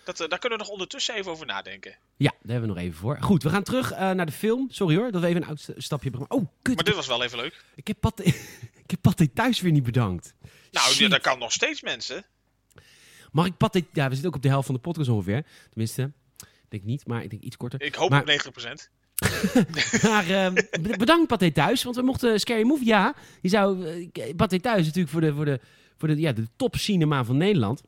Dat, daar kunnen we nog ondertussen even over nadenken. Ja, daar hebben we nog even voor. Goed, we gaan terug naar de film. Sorry hoor, dat we even een oud st- stapje hebben. Oh, kut. Maar dit was wel even leuk. Ik heb Pathé, ik heb Pathé thuis weer niet bedankt. Nou, ja, dat kan nog steeds, mensen. Mag ik Pathé... Ja, we zitten ook op de helft van de podcast ongeveer. Tenminste, ik denk niet, maar ik denk iets korter. Ik hoop Maar- op 90%. Maar eh, b- bedankt Pathé Thuis, want we mochten Scary Movie... Ja, je zou... Pathé Thuis is natuurlijk voor de, voor de, voor de, ja, de top cinema van Nederland.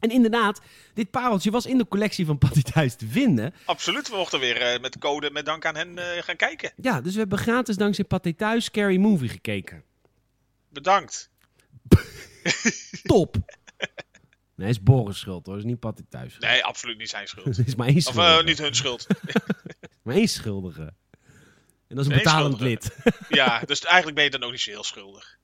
En inderdaad, dit pareltje was in de collectie van Pathé Thuis te vinden. Absoluut, we mochten weer eh, met code met dank aan hen eh, gaan kijken. Ja, dus we hebben gratis dankzij Pathé Thuis Scary Movie gekeken. Bedankt. Top! Nee, is Boris schuld hoor, is niet Pathé Thuis. Nee, absoluut niet zijn schuld. Het is maar één Of schuldige. eh, niet hun schuld. Maar één schuldige. En dat is een betalend lid. ja, dus eigenlijk ben je dan ook niet zo heel schuldig.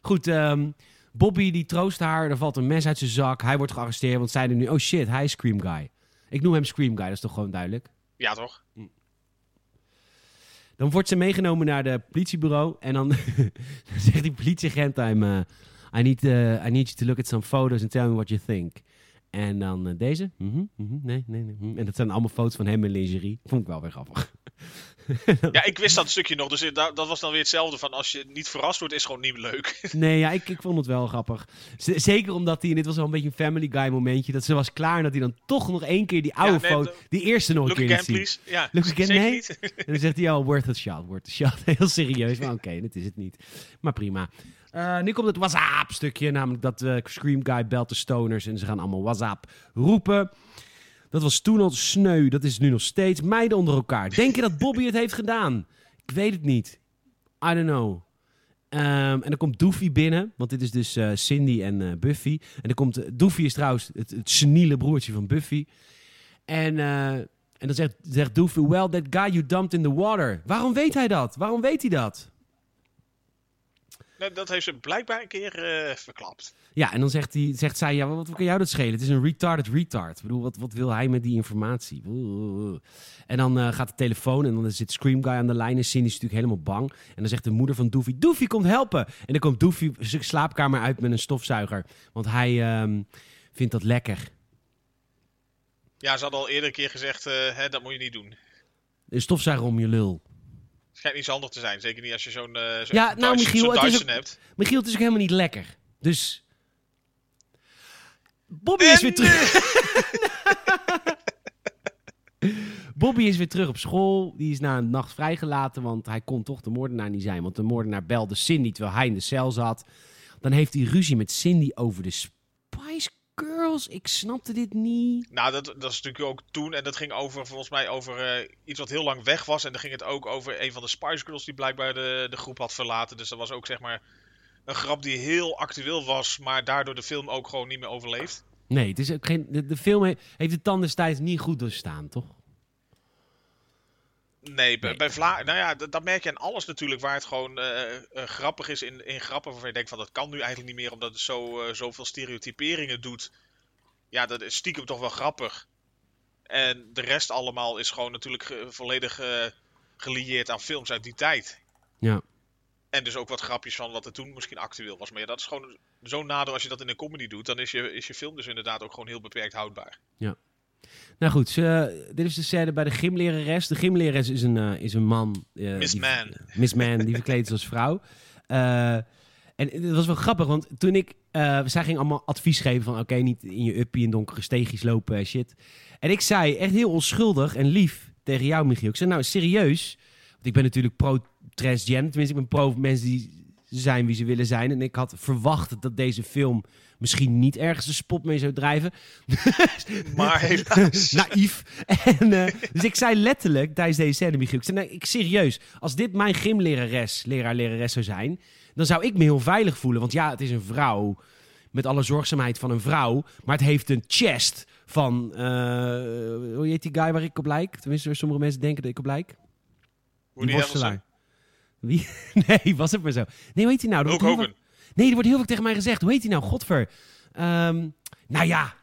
Goed, ehm, Bobby die troost haar. Er valt een mes uit zijn zak. Hij wordt gearresteerd, want zij nu... Oh shit, hij is Scream Guy. Ik noem hem Scream Guy, dat is toch gewoon duidelijk? Ja, toch? Dan wordt ze meegenomen naar de politiebureau. En dan, zegt die politieagent hem... eh, I, need, eh, I need you to look at some photos and tell me what you think. En dan eh, deze. Mhm, mhm, nee, nee, nee. mhm. En dat zijn allemaal foto's van hem in lingerie. Vond ik wel weer grappig. Ja, ik wist dat stukje nog. Dus dat, dat was dan weer hetzelfde van als je niet verrast wordt, is gewoon niet leuk. Nee, ja, ik, ik vond het wel grappig. Z- zeker omdat hij, en dit was wel een beetje een Family Guy momentje, dat ze was klaar en dat hij dan toch nog één keer die oude nee, foto, de- die eerste nog een Look keer again, please. Ja, Look again, nee. niet. En dan zegt hij al, worth a shot, worth a shot. Heel serieus, maar oké, dit is het niet. Maar prima. Eh, nu komt het WhatsApp-stukje, namelijk dat eh, Scream Guy belt de stoners en ze gaan allemaal WhatsApp roepen. Dat was toen al sneu, dat is nu nog steeds. Meiden onder elkaar. Denk je dat Bobby het heeft gedaan? Ik weet het niet. I don't know. Ehm, en dan komt Doofy binnen, want dit is dus eh, Cindy en Buffy. En dan komt Doofy is trouwens het, het seniele broertje van Buffy. En, en dan zegt, zegt Doofy, well, that guy you dumped in the water. Waarom weet hij dat? Waarom weet hij dat? Nou, dat heeft ze blijkbaar een keer eh, verklapt. Ja, en dan zegt, hij, zegt zij, ja, wat, wat kan jou dat schelen? Het is een retarded retard. Ik bedoel, wat, wat wil hij met die informatie? En dan eh, gaat de telefoon en dan zit Scream Guy aan de lijn en Cindy is natuurlijk helemaal bang. En dan zegt de moeder van Doofy, Doofy komt helpen. En dan komt Doofy zijn slaapkamer uit met een stofzuiger. Want hij ehm, vindt dat lekker. Ja, ze hadden al eerder een keer gezegd, eh, hè, dat moet je niet doen. Een stofzuiger om je lul. Schijnt niet zo handig te zijn. Zeker niet als je zo'n eh zo'n Ja, nou, Michiel, zo'n het is Dyson ook- hebt. Michiel, het is ook helemaal niet lekker. Dus... Bobby is weer terug. Bobby is weer terug op school. Die is na een nacht vrijgelaten, want hij kon toch de moordenaar niet zijn. Want de moordenaar belde Cindy terwijl hij in de cel zat. Dan heeft hij ruzie met Cindy over de Spice Girls. Ik snapte dit niet. Nou, dat, dat is natuurlijk ook toen. En dat ging over, volgens mij, over eh, iets wat heel lang weg was. En dan ging het ook over een van de Spice Girls die blijkbaar de, de groep had verlaten. Dus dat was ook, zeg maar, een grap die heel actueel was. Maar daardoor de film ook gewoon niet meer overleeft. Nee, het is ook geen, de, de film he- heeft de tand destijds niet goed doorstaan, toch? Nee, bij, Nee. bij Vla... Nou ja, dat, dat merk je aan alles natuurlijk. Waar het gewoon eh, eh, grappig is in, in grappen. Waarvan je denkt van, dat kan nu eigenlijk niet meer. Omdat het zo, eh, zoveel stereotyperingen doet. Ja, dat is stiekem toch wel grappig. En de rest allemaal is gewoon natuurlijk volledig eh, gelieerd aan films uit die tijd. Ja. En dus ook wat grapjes van wat er toen misschien actueel was. Maar ja, dat is gewoon zo'n nadeel als je dat in een comedy doet. Dan is je, is je film dus inderdaad ook gewoon heel beperkt houdbaar. Nou goed, ze- dit is de scène bij de gymlerares. De gymlerares is een, eh, is een man. eh, Miss die- Man. Miss Man, die verkleed is als vrouw. Eh, en het was wel grappig, want toen ik... eh, zij ging allemaal advies geven van... Oké, niet in je uppie in donkere steegjes lopen en shit. En ik zei, echt heel onschuldig en lief... tegen jou, Michiel. Ik zei, nou, serieus. Want ik ben natuurlijk pro-transgender. Tenminste, ik ben pro mensen die zijn wie ze willen zijn. En ik had verwacht dat deze film misschien niet ergens de spot mee zou drijven. Maar helaas. Naïef. En, eh, dus ik zei letterlijk tijdens deze scène, Michiel. Ik zei, nee, ik, serieus. Als dit mijn gymlerares, leraar, lerares zou zijn... dan zou ik me heel veilig voelen. Want ja, het is een vrouw met alle zorgzaamheid van een vrouw. Maar het heeft een chest van... eh, hoe heet die guy waar ik op lijk? Tenminste, sommige mensen denken dat ik op lijk. Woody. Wie? Nee, was het maar zo. Nee, hoe heet hij nou? Hogan. Nee, er wordt heel vaak tegen mij gezegd. Hoe heet hij nou? Godver. Ehm, nou ja,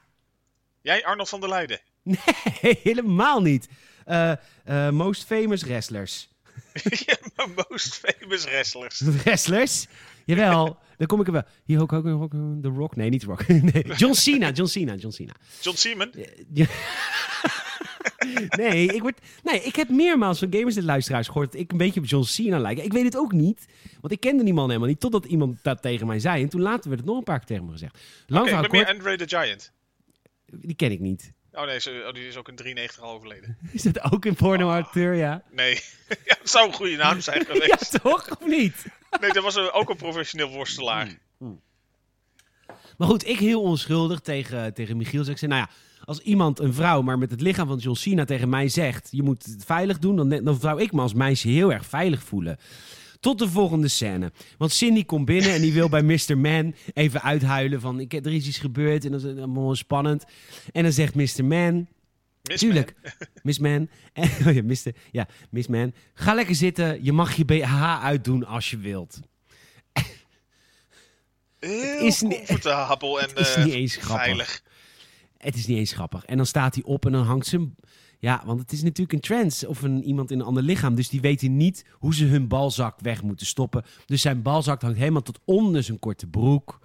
Jij, Arnold van der Leijden. nee, helemaal niet. Eh, eh, most famous wrestlers. ja, maar most famous wrestlers. Wrestlers? Jawel, daar kom ik er wel. Hier ook, ook, ook The Rock. Nee, niet The Rock. nee. John Cena, John Cena, John Cena. John Seaman. Ja. nee, ik word, nee, ik heb meermaals van gamers en luisteraars gehoord dat ik een beetje op John Cena lijk. Ik weet het ook niet, want ik kende die man helemaal niet, totdat iemand dat tegen mij zei. En toen later werd het nog een paar keer tegen me gezegd. Lang ben kort, meer Andre the Giant. die ken ik niet. Oh nee, oh, die is ook in 93 al overleden. Is dat ook een porno-acteur, ja? Nee, ja, dat zou een goede naam zijn Ja, geweest. toch? Of niet? Nee, dat was ook een professioneel worstelaar. Maar goed, ik heel onschuldig tegen, tegen Michiel. zeg ik zei, nou ja, als iemand, een vrouw, maar met het lichaam van John Cena tegen mij zegt... je moet het veilig doen, dan, dan zou ik me als meisje heel erg veilig voelen. Tot de volgende scène. Want Cindy komt binnen en die wil bij Mr. Man even uithuilen van... Ik, er is iets gebeurd en dat is allemaal spannend. En dan zegt Mr. Man... Miss Tuurlijk, Miss Man. En, oh ja, Mr. Ja, Miss Man. Ga lekker zitten. Je mag je BH uitdoen als je wilt. Man. Is niet- comfortabel en is eh, niet eens grappig. veilig. Het is niet eens grappig. En dan staat hij op en dan hangt ze hem. Ja, want het is natuurlijk een trans of een, iemand in een ander lichaam. Dus die weten niet hoe ze hun balzak weg moeten stoppen. Dus zijn balzak hangt helemaal tot onder zijn korte broek.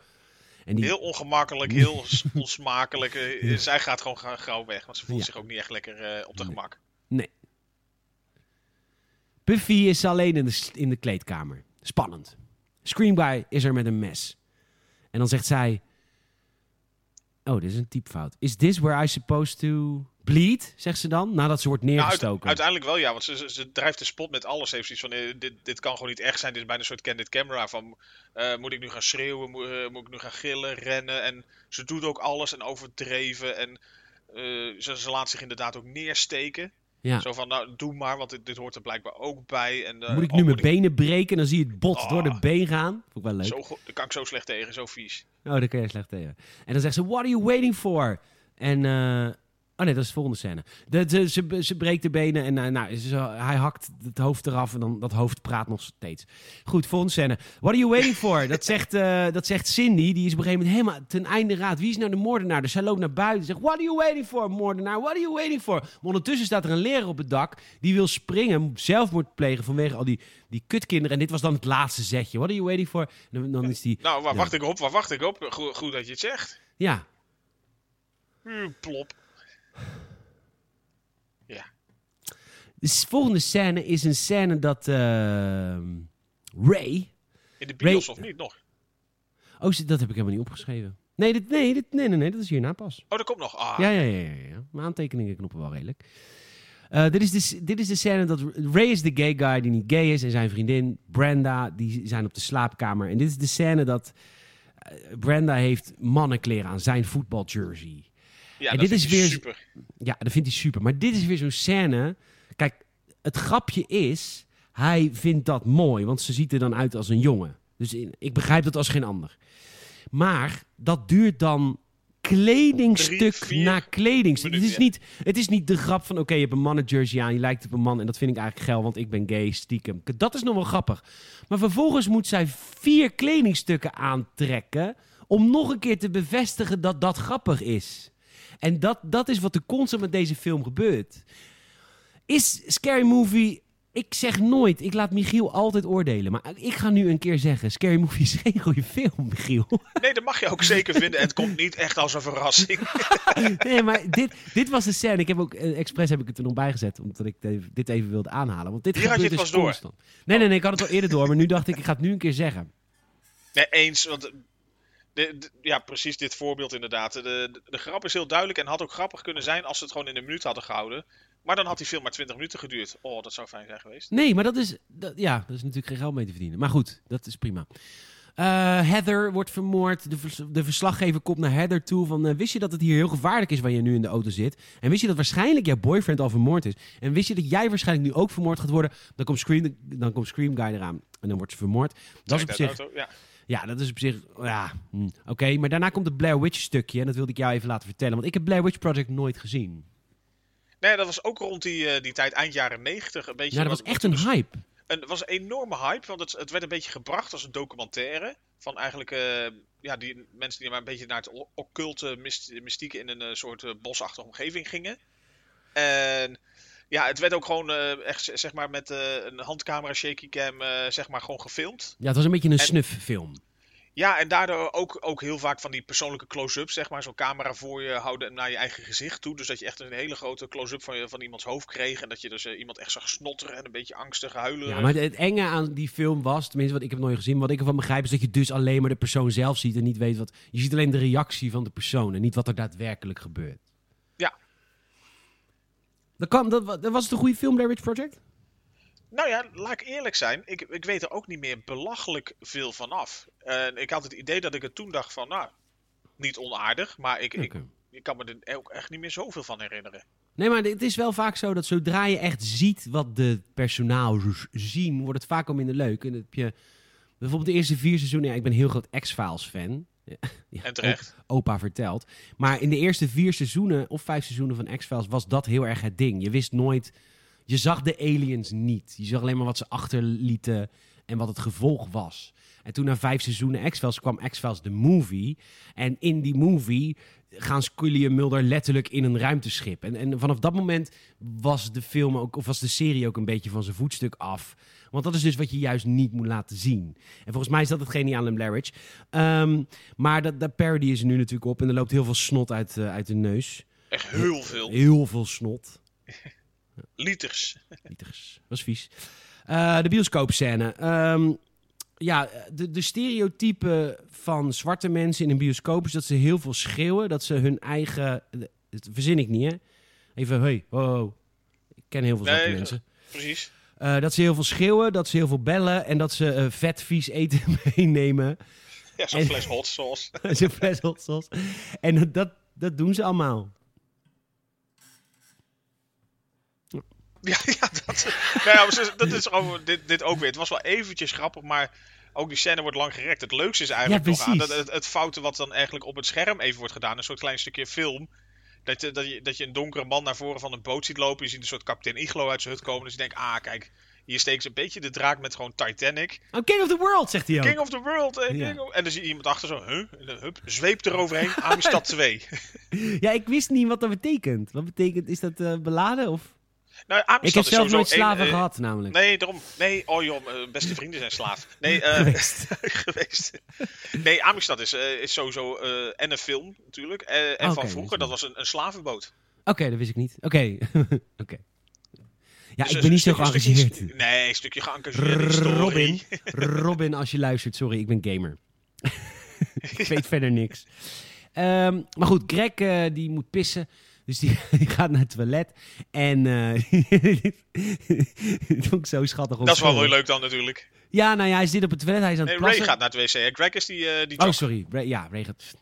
En die, Heel ongemakkelijk, heel onsmakelijk. Eh, Zij gaat gewoon ga- gauw weg, want ze voelt Ja. zich ook niet echt lekker eh, op de gemak. Nee. Buffy is alleen in de, in de kleedkamer. Spannend. Screamguy is er met een mes. En dan zegt zij... Oh, dit is een typfout. Is this where I supposed to bleed? Zegt ze dan, nadat ze wordt Nou, neergestoken. uiteindelijk wel, ja, want ze, ze, ze drijft de spot met alles. Ze heeft zoiets van: eh, dit, dit kan gewoon niet echt zijn. Dit is bijna een soort candid camera. Van, eh, moet ik nu gaan schreeuwen? Moet, eh, moet ik nu gaan gillen, rennen? En ze doet ook alles en overdreven. En ze, ze laat zich inderdaad ook neersteken. Ja. Zo van: nou, doe maar, want dit, dit hoort er blijkbaar ook bij. En, eh, Moet ik oh, nu mijn ik- benen breken en dan zie je het bot Ah. door de been gaan? Vond ik wel leuk. Zo, daar kan ik zo slecht tegen, zo vies. Oh, daar kun je slecht tegen. En dan zegt ze, what are you waiting for? En, eh, oh nee, dat is de volgende scène. De, de- ze, ze breekt de benen en eh, nou, ze, hij hakt het hoofd eraf en dan dat hoofd praat nog steeds. Goed, volgende scène. What are you waiting for? dat, zegt, eh, dat zegt Cindy, die is op een gegeven moment helemaal ten einde raad. Wie is nou de moordenaar? Dus zij loopt naar buiten en zegt, what are you waiting for, moordenaar? What are you waiting for? Maar ondertussen staat er een leraar op het dak, die wil springen, zelfmoord plegen vanwege al die, die kutkinderen. En dit was dan het laatste zetje. What are you waiting for? Dan, dan is die, Nou, waar Ja. wacht ik op? Waar wacht ik op? Goed, goed dat je het zegt. ja, Hm, plop. Ja. De s- volgende scène is een scène dat ehm, Ray... In de bios Ray- of niet nog? Oh, dat heb ik helemaal niet opgeschreven. Nee, dit, nee, dit, nee, nee, nee, dat is hierna pas. Oh, dat komt nog. Ah, Ja, ja, ja, ja, ja. Mijn aantekeningen knoppen wel redelijk. Eh, dit, is de, s- dit is de scène dat Ray is de gay guy die niet gay is. En zijn vriendin Brenda, die zijn op de slaapkamer. En dit is de scène dat eh, Brenda heeft mannenkleren aan, zijn voetbaljersey. Ja, En dat dit is weer- super. Ja, dat vindt hij super. Maar dit is weer zo'n scène. Kijk, het grapje is, hij vindt dat mooi, want ze ziet er dan uit als een jongen. Dus in- ik begrijp dat als geen ander. Maar dat duurt dan kledingstuk Drie, na kledingstuk. Het is, niet, het is niet de grap van, oké, je hebt een mannenjersey aan, je lijkt op een man en dat vind ik eigenlijk geil, want ik ben gay, stiekem. Dat is nog wel grappig. Maar vervolgens moet zij vier kledingstukken aantrekken om nog een keer te bevestigen dat dat grappig is. En dat, dat is wat er constant met deze film gebeurt. Is Scary Movie... Ik zeg nooit, ik laat Michiel altijd oordelen. Maar ik ga nu een keer zeggen, Scary Movie is geen goede film, Michiel. Nee, dat mag je ook zeker vinden. En het komt niet echt als een verrassing. Nee, maar dit, dit was de scène. Ik heb ook, eh, expres heb ik het er nog bij gezet, omdat ik dit- even wilde aanhalen. Want dit Hier had je het dus pas door. Nee, nee, nee, ik had het al eerder door. Maar nu dacht ik, ik ga het nu een keer zeggen. Nee, eens. Want de, de- ja, precies dit voorbeeld inderdaad. De, de, de grap is heel duidelijk en had ook grappig kunnen zijn als ze het gewoon in een minuut hadden gehouden. Maar dan had die film maar 20 minuten geduurd. Oh, dat zou fijn zijn geweest. Nee, maar dat is, dat, ja, dat is natuurlijk geen geld mee te verdienen. Maar goed, dat is prima. Eh, Heather wordt vermoord. De, vers- de verslaggever komt naar Heather toe van... eh, wist je dat het hier heel gevaarlijk is waar je nu in de auto zit? En wist je dat waarschijnlijk jouw boyfriend al vermoord is? En wist je dat jij waarschijnlijk nu ook vermoord gaat worden? Dan komt Scream, dan komt Scream Guy eraan. En dan wordt ze vermoord. Dat is op zich... auto, ja. Ja, dat is op zich... Ja, hm, oké. Maar daarna komt het Blair Witch stukje. En dat wilde ik jou even laten vertellen. Want ik heb Blair Witch Project nooit gezien. Nee, dat was ook rond die, eh, die tijd, eind jaren 90. Een beetje Ja, dat wat- was echt een dus- hype. een, het was een enorme hype, want het, het werd een beetje gebracht als een documentaire. Van eigenlijk eh, ja, die mensen die maar een beetje naar het occulte myst- mystieke in een eh, soort bosachtige omgeving gingen. En ja, het werd ook gewoon eh, echt zeg maar met eh, een handcamera, shaky cam, eh, zeg maar gewoon gefilmd. Ja, het was een beetje een En- snufffilm. Ja, en daardoor ook, ook heel vaak van die persoonlijke close-ups, zeg maar. Zo'n camera voor je houden naar je eigen gezicht toe. Dus dat je echt een hele grote close-up van, je- van iemands hoofd kreeg. En dat je dus iemand echt zag snotteren en een beetje angstig huilen. Ja, maar het, het enge aan die film was, tenminste wat ik heb nooit gezien, wat ik ervan begrijp is dat je dus alleen maar de persoon zelf ziet en niet weet wat... Je ziet alleen de reactie van de persoon en niet wat er daadwerkelijk gebeurt. Dat, kan, dat, dat was het een goede film, Blair Witch Project? Nou ja, laat ik eerlijk zijn. Ik, ik weet er ook niet meer belachelijk veel van af. En ik had het idee dat ik er toen dacht van, nou, niet onaardig. Maar ik, ik, ik kan me er ook echt niet meer zoveel van herinneren. Nee, maar het is wel vaak zo dat zodra je echt ziet wat de personages zien, wordt het vaak al minder leuk. En dan heb je bijvoorbeeld de eerste vier seizoenen. Ja, ik ben heel groot X-Files fan. Ja, En terecht. opa vertelt. Maar in de eerste vier seizoenen of vijf seizoenen van X-Files was dat heel erg het ding. Je wist nooit, je zag de aliens niet. Je zag alleen maar wat ze achterlieten en wat het gevolg was. En toen na vijf seizoenen X-Files kwam X-Files de movie. En in die movie gaan Scully en Mulder letterlijk in een ruimteschip. En, en vanaf dat moment was de film ook, of was de serie ook een beetje van zijn voetstuk af. Want dat is dus wat je juist niet moet laten zien. En volgens mij is dat het geniaal in Blair. Ehm, maar dat, dat parody is er nu natuurlijk op. En er loopt heel veel snot uit, eh, uit de neus. Echt heel veel. Heel veel snot. Liters. Liters. Was vies. Eh, de bioscoopscène. Ehm, ja, de, de stereotype van zwarte mensen in een bioscoop is dat ze heel veel schreeuwen. Dat ze hun eigen... Dat verzin ik niet, hè? Even, hey, ho. Ik ken heel veel zwarte Nee, mensen. Precies. Eh, dat ze heel veel schreeuwen, dat ze heel veel bellen en dat ze eh, vet vies eten meenemen. Ja, zo'n fles hot sauce. Zo'n fles hot sauce. En dat- dat, doen ze allemaal. Ja, ja dat, nou ja, maar dat is dit, dit ook weer. Het was wel eventjes grappig, maar ook die scène wordt lang gerekt. Het leukste is eigenlijk Ja, nog aan dat, het, het foute wat dan eigenlijk op het scherm even wordt gedaan. Een soort klein stukje film. Dat je, dat, je, dat je een donkere man naar voren van een boot ziet lopen. Je ziet een soort kapitein Iglo uit zijn hut komen. Dus je denkt, ah kijk, hier steekt ze een beetje de draak met gewoon Titanic. Oh, King of the World, zegt hij ook. King of the world, eh, Ja. King of- En dan zie je iemand achter zo, huh? Hup, zweep eroverheen, Amistad 2. Ja, ik wist niet wat dat betekent. Wat betekent, is dat eh, beladen of... nou, Ik heb zelf nooit slaven eh, gehad, namelijk. Nee, daarom. Nee, oh joh, mijn beste vrienden zijn slaaf. Nee, eh, Geweest. geweest. Nee, Amistad is, eh, is sowieso eh, en een film natuurlijk. eh, en van vroeger, dat was een, een slavenboot. Oké, dat wist ik niet. Oké. Oké. Ja, Dus ik ben niet zo geëngageerd. nee, een stukje geëngageerd. Robin, Robin, als je luistert, sorry, ik ben gamer. ik weet verder niks. Ehm, maar goed, Greg eh, die moet pissen. Dus die, die gaat naar het toilet. En eh dit vond ik zo schattig. Dat is wel heel leuk dan natuurlijk. Ja, nou ja, hij zit op het toilet, hij is aan het Nee, Ray gaat naar het wc. Greg is die, eh die Oh, sorry. Ray, ja, Ray gaat...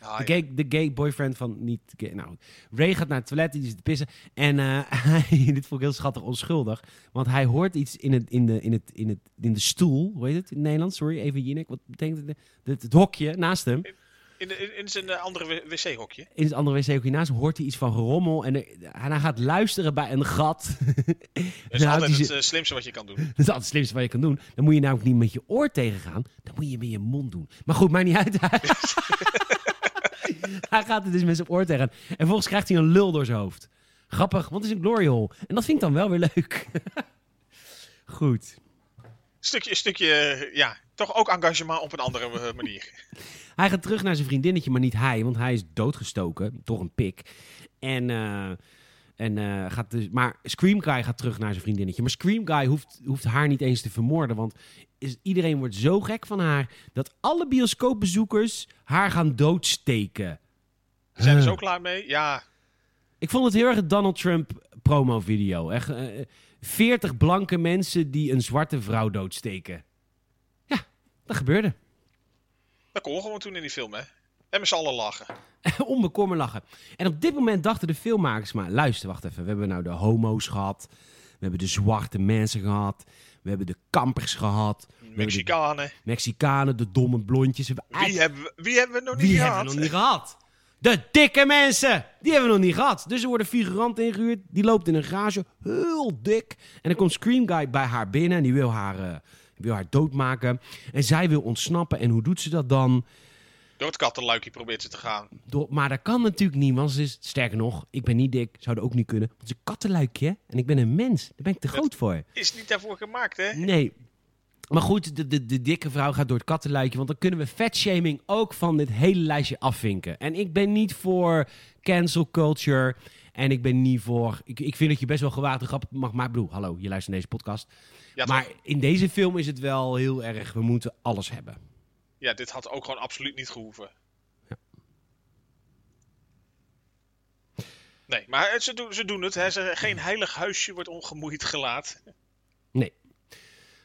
Ah, De gay, de gay boyfriend van niet gay. Nou. Ray gaat naar het toilet, die zit te pissen. En eh, hij, dit vond ik heel schattig onschuldig. Want hij hoort iets in, het, in, de, in, het, in, het, in de stoel. Hoe heet het in het Nederlands? Sorry, even Jinek. Wat betekent het? Het, het hokje naast hem. In, de- in, zijn eh, andere wc-hokje. In het andere wc-hokje naast hoort hij iets van gerommel. En, er- en hij gaat luisteren bij een gat. Dat is altijd het eh, slimste wat je kan doen. Dat is altijd het slimste wat je kan doen. Dan moet je namelijk niet met je oor tegengaan. Dan moet je met je mond doen. Maar goed, maakt niet uit. hij gaat er dus met zijn oor tegen. En vervolgens krijgt hij een lul door zijn hoofd. Grappig, want het is een glory hole. En dat vind ik dan wel weer leuk. goed. Stukje, stukje, eh, ja, toch ook engagement op een andere eh, manier. Hij gaat terug naar zijn vriendinnetje, maar niet hij. Want hij is doodgestoken. Toch een pik. En... eh, en eh, gaat dus, maar Scream Guy gaat terug naar zijn vriendinnetje. Maar Scream Guy hoeft, hoeft haar niet eens te vermoorden. Want is, iedereen wordt zo gek van haar dat alle bioscoopbezoekers haar gaan doodsteken. Zijn we Huh. zo klaar mee? Ja, Ik vond het heel erg het Donald Trump promovideo. Echt, eh, 40 blanke mensen die een zwarte vrouw doodsteken. Ja, dat gebeurde. Dat kon gewoon toen in die film, hè? En met z'n allen lachen. Onbekommerd lachen. En op dit moment dachten de filmmakers maar... Luister, wacht even. We hebben nou de homo's gehad. We hebben de zwarte mensen gehad. We hebben de kampers gehad. Hebben de Mexicanen. Mexicanen, de domme blondjes. Wie hebben, we, wie hebben we nog niet Wie gehad? hebben we nog niet gehad? De dikke mensen! Die hebben we nog niet gehad. Dus er worden figurant ingehuurd. Die loopt in een garage, heel dik. En dan komt Scream Guy bij haar binnen en die wil haar, eh, wil haar doodmaken. En zij wil ontsnappen. En hoe doet ze dat dan? Door het kattenluikje probeert ze te gaan. Door, maar dat kan natuurlijk niet, want ze is, sterker nog, ik ben niet dik, zou dat ook niet kunnen. Want het is een kattenluikje en ik ben een mens. Daar ben ik te groot voor. Is niet daarvoor gemaakt, hè? Nee. Maar goed, de, de, de dikke vrouw gaat door het kattenluikje. Want dan kunnen we fatshaming ook van dit hele lijstje afvinken. En ik ben niet voor cancel culture. En ik ben niet voor... Ik, ik vind dat je best wel gewaagde grappen mag maken. Ik bedoel, hallo, je luistert naar deze podcast. Ja, maar in deze film is het wel heel erg... We moeten alles hebben. ja, dit had ook gewoon absoluut niet gehoeven. Ja. Nee, maar ze doen, ze doen het. Hè. Ze, geen heilig huisje wordt ongemoeid gelaten. Nee.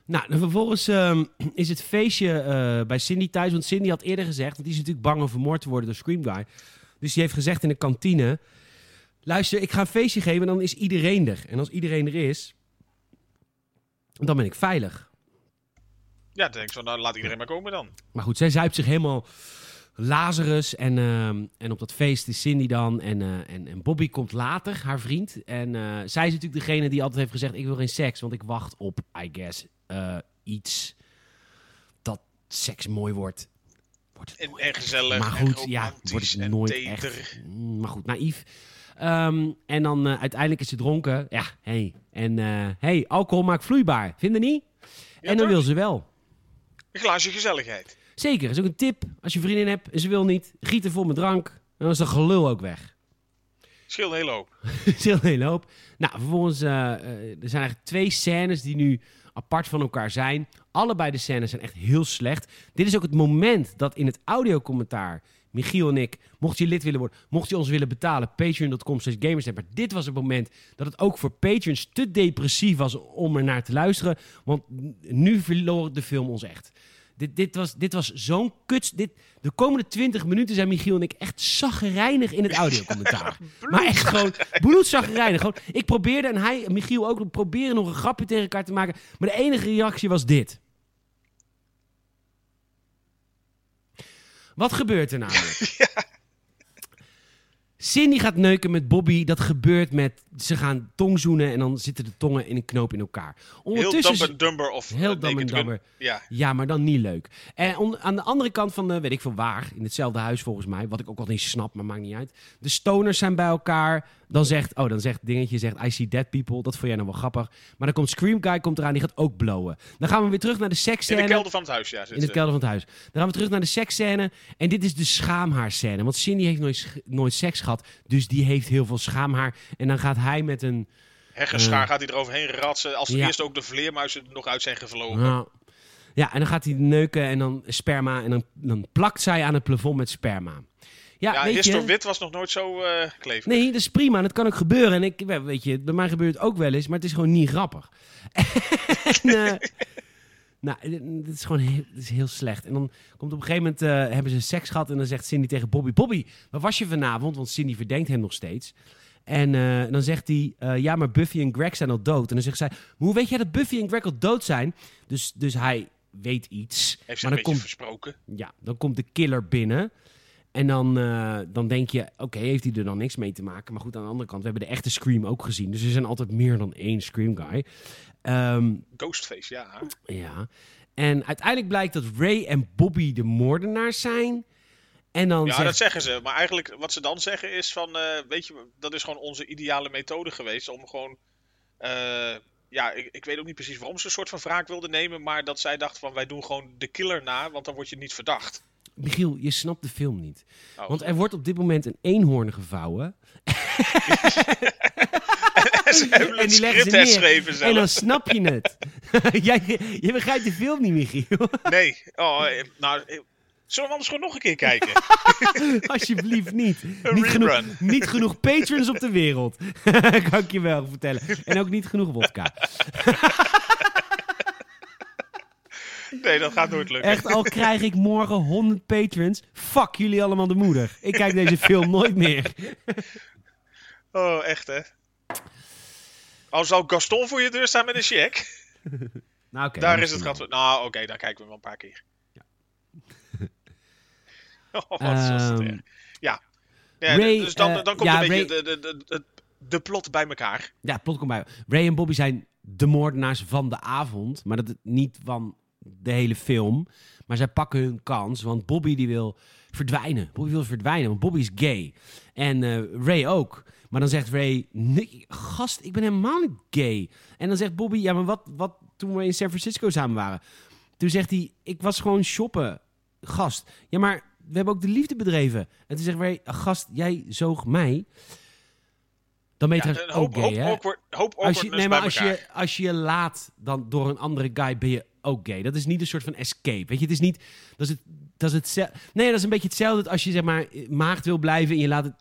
Nou, dan vervolgens ehm, is het feestje eh, bij Cindy thuis. Want Cindy had eerder gezegd... Want die is natuurlijk bang om vermoord te worden door Scream Guy. Dus die heeft gezegd in de kantine... Luister, ik ga een feestje geven en dan is iedereen er. En als iedereen er is... Dan ben ik veilig. Ja, dan denk ik zo, nou laat iedereen maar komen dan. Maar goed, zij zuipt zich helemaal Lazarus. En, ehm, en op dat feest is Cindy dan. En, eh, en, en Bobby komt later, haar vriend. En eh, zij is natuurlijk degene die altijd heeft gezegd... ik wil geen seks, want ik wacht op, I guess, eh, iets dat seks mooi wordt. Wordt het En, en gezellig. maar en goed, ja, wordt het en nooit echt. Mm, Maar goed, naïef. Ehm, en dan eh, uiteindelijk is ze dronken. Ja, hey. En eh, hey, alcohol maakt vloeibaar. Vinden niet? en dan toch? wil ze wel. Een glaasje gezelligheid. Zeker, is ook een tip. Als je een vriendin hebt en ze wil niet, giet er vol met drank. En dan is dat gelul ook weg. Scheelt een hele hoop. is heel een hele hoop. Nou, vervolgens, eh, er zijn eigenlijk twee scènes die nu apart van elkaar zijn. Allebei de scènes zijn echt heel slecht. Dit is ook het moment dat in het audiocommentaar Michiel en ik, mocht je lid willen worden, mocht je ons willen betalen, patreon.com slash. Maar dit was het moment dat het ook voor patrons te depressief was om er naar te luisteren. Want nu verloor de film ons echt. Dit, dit was, dit was zo'n kuts. Dit, de komende 20 minuten zijn Michiel en ik echt zaggerijnig in het audiocommentaar. maar echt gewoon bloedzaggerijnig. Gewoon, ik probeerde, en hij, Michiel ook, probeerde nog een grapje tegen elkaar te maken. Maar de enige reactie was dit. Wat gebeurt er namelijk? Cindy gaat neuken met Bobby. Dat gebeurt met... Ze gaan tongzoenen en dan zitten de tongen in een knoop in elkaar. Heel Ondertussen... And Dumber of Heel eh, Gun. Dumber. Ja, Ja, maar dan niet leuk. En on- aan de andere kant van de, weet ik veel waar, in hetzelfde huis volgens mij, wat ik ook al niet snap, maar maakt niet uit. De stoners zijn bij elkaar. Dan zegt, oh, dan zegt dingetje, zegt I see dead people. Dat vond jij nou wel grappig. Maar dan komt Scream Guy komt eraan, die gaat ook blowen. Dan gaan we weer terug naar de in seksscène. de kelder van het huis, ja. In het kelder van het huis. Dan gaan we terug naar de seksscène. En dit is de schaamhaarscène. Want Cindy heeft nooit, nooit seks gehad. Dus die heeft heel veel schaamhaar. En dan gaat hij met een... Heggenschaar Eh. gaat hij eroverheen ratsen. Als Ja. eerst ook de vleermuizen er nog uit zijn gevlogen. Nou, ja, en dan gaat hij neuken en dan sperma. En dan, dan plakt zij aan het plafond met sperma. Ja, Ja, weet je... Wit was nog nooit zo eh kleverig. Nee, dat is prima. en Dat kan ook gebeuren. En ik, weet je, bij mij gebeurt het ook wel eens. Maar het is gewoon niet grappig. en, eh, nou, het is gewoon heel, is heel slecht. En dan komt op een gegeven moment, hebben ze seks gehad. En dan zegt Cindy tegen Bobby, Bobby, waar was je vanavond? Want Cindy verdenkt hem nog steeds. En eh, dan zegt hij, eh, ja, maar Buffy en Greg zijn al dood. En dan zegt zij, maar hoe weet jij dat Buffy en Greg al dood zijn? Dus, dus hij weet iets. Heeft maar dan komt, versproken. ja, dan komt de killer binnen. En dan, eh, dan denk je, oké, heeft hij er dan niks mee te maken? Maar goed, aan de andere kant, we hebben de echte Scream ook gezien. Dus er zijn altijd meer dan één Scream guy. Ehm, Ghostface, ja. ja. En uiteindelijk blijkt dat Ray en Bobby de moordenaars zijn. En dan Ja, zegt... dat zeggen ze. Maar eigenlijk wat ze dan zeggen is van... eh, weet je, dat is gewoon onze ideale methode geweest. Om gewoon... eh, ja, ik, ik weet ook niet precies waarom ze een soort van wraak wilden nemen. Maar dat zij dachten van wij doen gewoon de killer na. Want dan word je niet verdacht. Michiel, je snapt de film niet. Oh. Want er wordt op dit moment een eenhoorn gevouwen. En en die leggen ze neer. En dan snap je het. Jij, je begrijpt de film niet, Michiel. Nee. Oh, eh, nou, Zullen we anders gewoon nog een keer kijken? Alsjeblieft niet. Niet genoeg, niet genoeg patrons op de wereld. kan ik je wel vertellen. En ook niet genoeg wodka. Nee, dat gaat nooit lukken. Echt, al krijg ik morgen 100 patrons. Fuck jullie allemaal de moeder. Ik kijk deze film nooit meer. Oh, echt hè? Al zou Gaston voor je deur staan met een cheque. Nou, oké. Daar is het gat. Nou, oké, dan kijken we wel een paar keer. oh, wat Ehm. Ja. ja Ray, dus dan, eh, dan komt ja, een beetje Ray- de, de, de, de, plot bij elkaar. Ja, plot komt bij. Ray en Bobby zijn de moordenaars van de avond. Maar dat is niet van de hele film. Maar zij pakken hun kans. Want Bobby die wil verdwijnen. Bobby wil verdwijnen, want Bobby is gay. En eh, Ray ook. Maar dan zegt Ray, nee, gast, ik ben helemaal niet gay. En dan zegt Bobby, ja, maar wat, wat toen we in San Francisco samen waren? Toen zegt hij, ik was gewoon shoppen, gast. Ja, maar we hebben ook de liefde bedreven. En toen zegt Ray, gast, jij zoog mij. Dan je Ja, ook hoop, hè? awkward, hoop Als je, nee, maar als elkaar. je, als je je laat dan door een andere guy, ben je ook gay. Dat is niet een soort van escape. Weet je, het is niet. Dat is het. Dat is hetzelfde. Nee, dat is een beetje hetzelfde als je zeg maar maagd wil blijven en je laat het.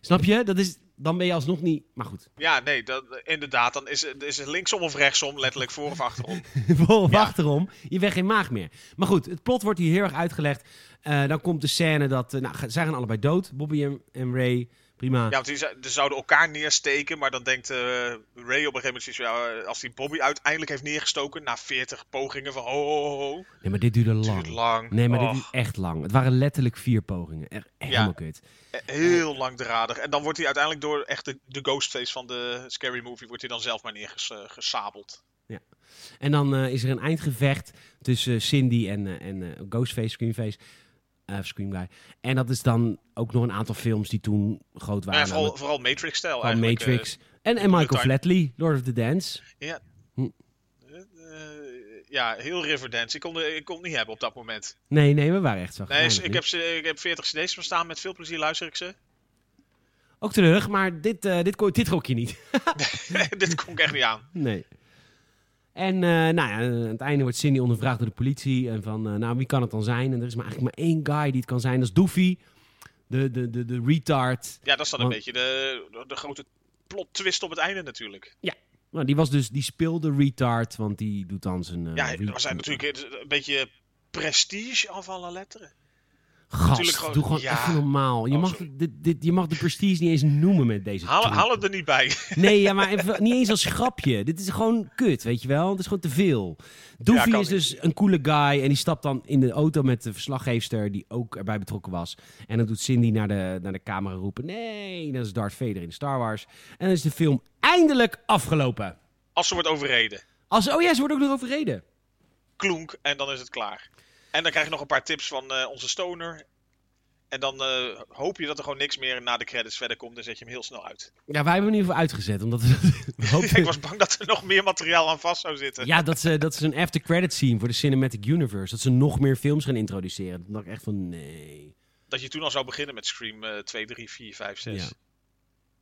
Snap je? Dat is. Dan ben je alsnog niet. Maar goed. Ja, nee, dat, inderdaad. Dan is, het- is het linksom of rechtsom, letterlijk voor of achterom. Vol of Ja. achterom. Je bent geen maag meer. Maar goed, het plot wordt hier heel erg uitgelegd. Eh, dan komt de scène dat. eh, nou, zij gaan allebei dood. Bobby en, en Ray. Prima. Ja, want die, die zouden elkaar neersteken, maar dan denkt eh, Ray op een gegeven moment, ja, eh, als hij Bobby uiteindelijk heeft neergestoken, na 40 pogingen van, ho, Nee, maar dit duurde duurt lang. lang. Nee, maar dit duurt echt lang. Het waren letterlijk vier pogingen. Echt helemaal kut. eh, heel langdradig. En dan wordt hij uiteindelijk door echt de, de ghostface van de Scary Movie, wordt hij dan zelf maar neergesabeld. En dan is er een eindgevecht tussen Cindy en, en Ghostface, Screamface. Eh Scream Guy. En dat is dan ook nog een aantal films die toen groot waren. Ja, vooral, vooral Matrix-stijl eigenlijk. eh, Matrix. en, en Michael. Flatley, Lord of the Dance. ja, Hm. Eh, ja, heel Riverdance. Ik kon, ik kon het niet hebben op dat moment. Nee, nee, we waren echt zo. Nee, ik heb, ze, ik heb 40 cd's van staan. Met veel plezier luister ik ze. Ook terug, maar dit, eh dit, ko- dit rok je niet. Dit kon ik echt niet aan. nee. En eh, nou ja, aan het einde wordt Cindy ondervraagd door de politie. En van, eh, nou, wie kan het dan zijn? En er is maar eigenlijk maar één guy die het kan zijn. Dat is Doofy. De, de, de, de retard. Ja, dat is dan een beetje de, de, grote plot twist op het einde natuurlijk. Nou, die was dus, die speelde retard, want die doet dan zijn... eh, ja, er zijn natuurlijk een beetje prestige af alle letteren. Gast, gewoon- doe gewoon ja. even normaal. Je, Oh, mag, sorry. dit, dit, je mag de prestige niet eens noemen met deze Haal, haal het er niet bij. Nee, ja, maar even, niet eens als grapje. Dit is gewoon kut, weet je wel? Het is gewoon te veel. Doofy is niet. dus een coole guy en die stapt dan in de auto met de verslaggeefster die ook erbij betrokken was. En dan doet Cindy naar de, naar de camera roepen, nee, dat is Darth Vader in Star Wars. En dan is de film eindelijk afgelopen. Als ze wordt overreden. Als, oh ja, ze wordt ook nog overreden. Klonk en dan is het klaar. En dan krijg je nog een paar tips van eh, onze stoner. En dan eh, hoop je dat er gewoon niks meer na de credits verder komt. Dan zet je hem heel snel uit. Ja, wij hebben hem in ieder geval uitgezet, omdat we, we hoopten- ik was bang dat er nog meer materiaal aan vast zou zitten. Ja, dat ze, dat ze een after credit scene voor de Cinematic Universe. Dat ze nog meer films gaan introduceren. Toen dacht ik echt van nee. Dat je toen al zou beginnen met Scream eh 2, 3, 4, 5, 6. Ja. De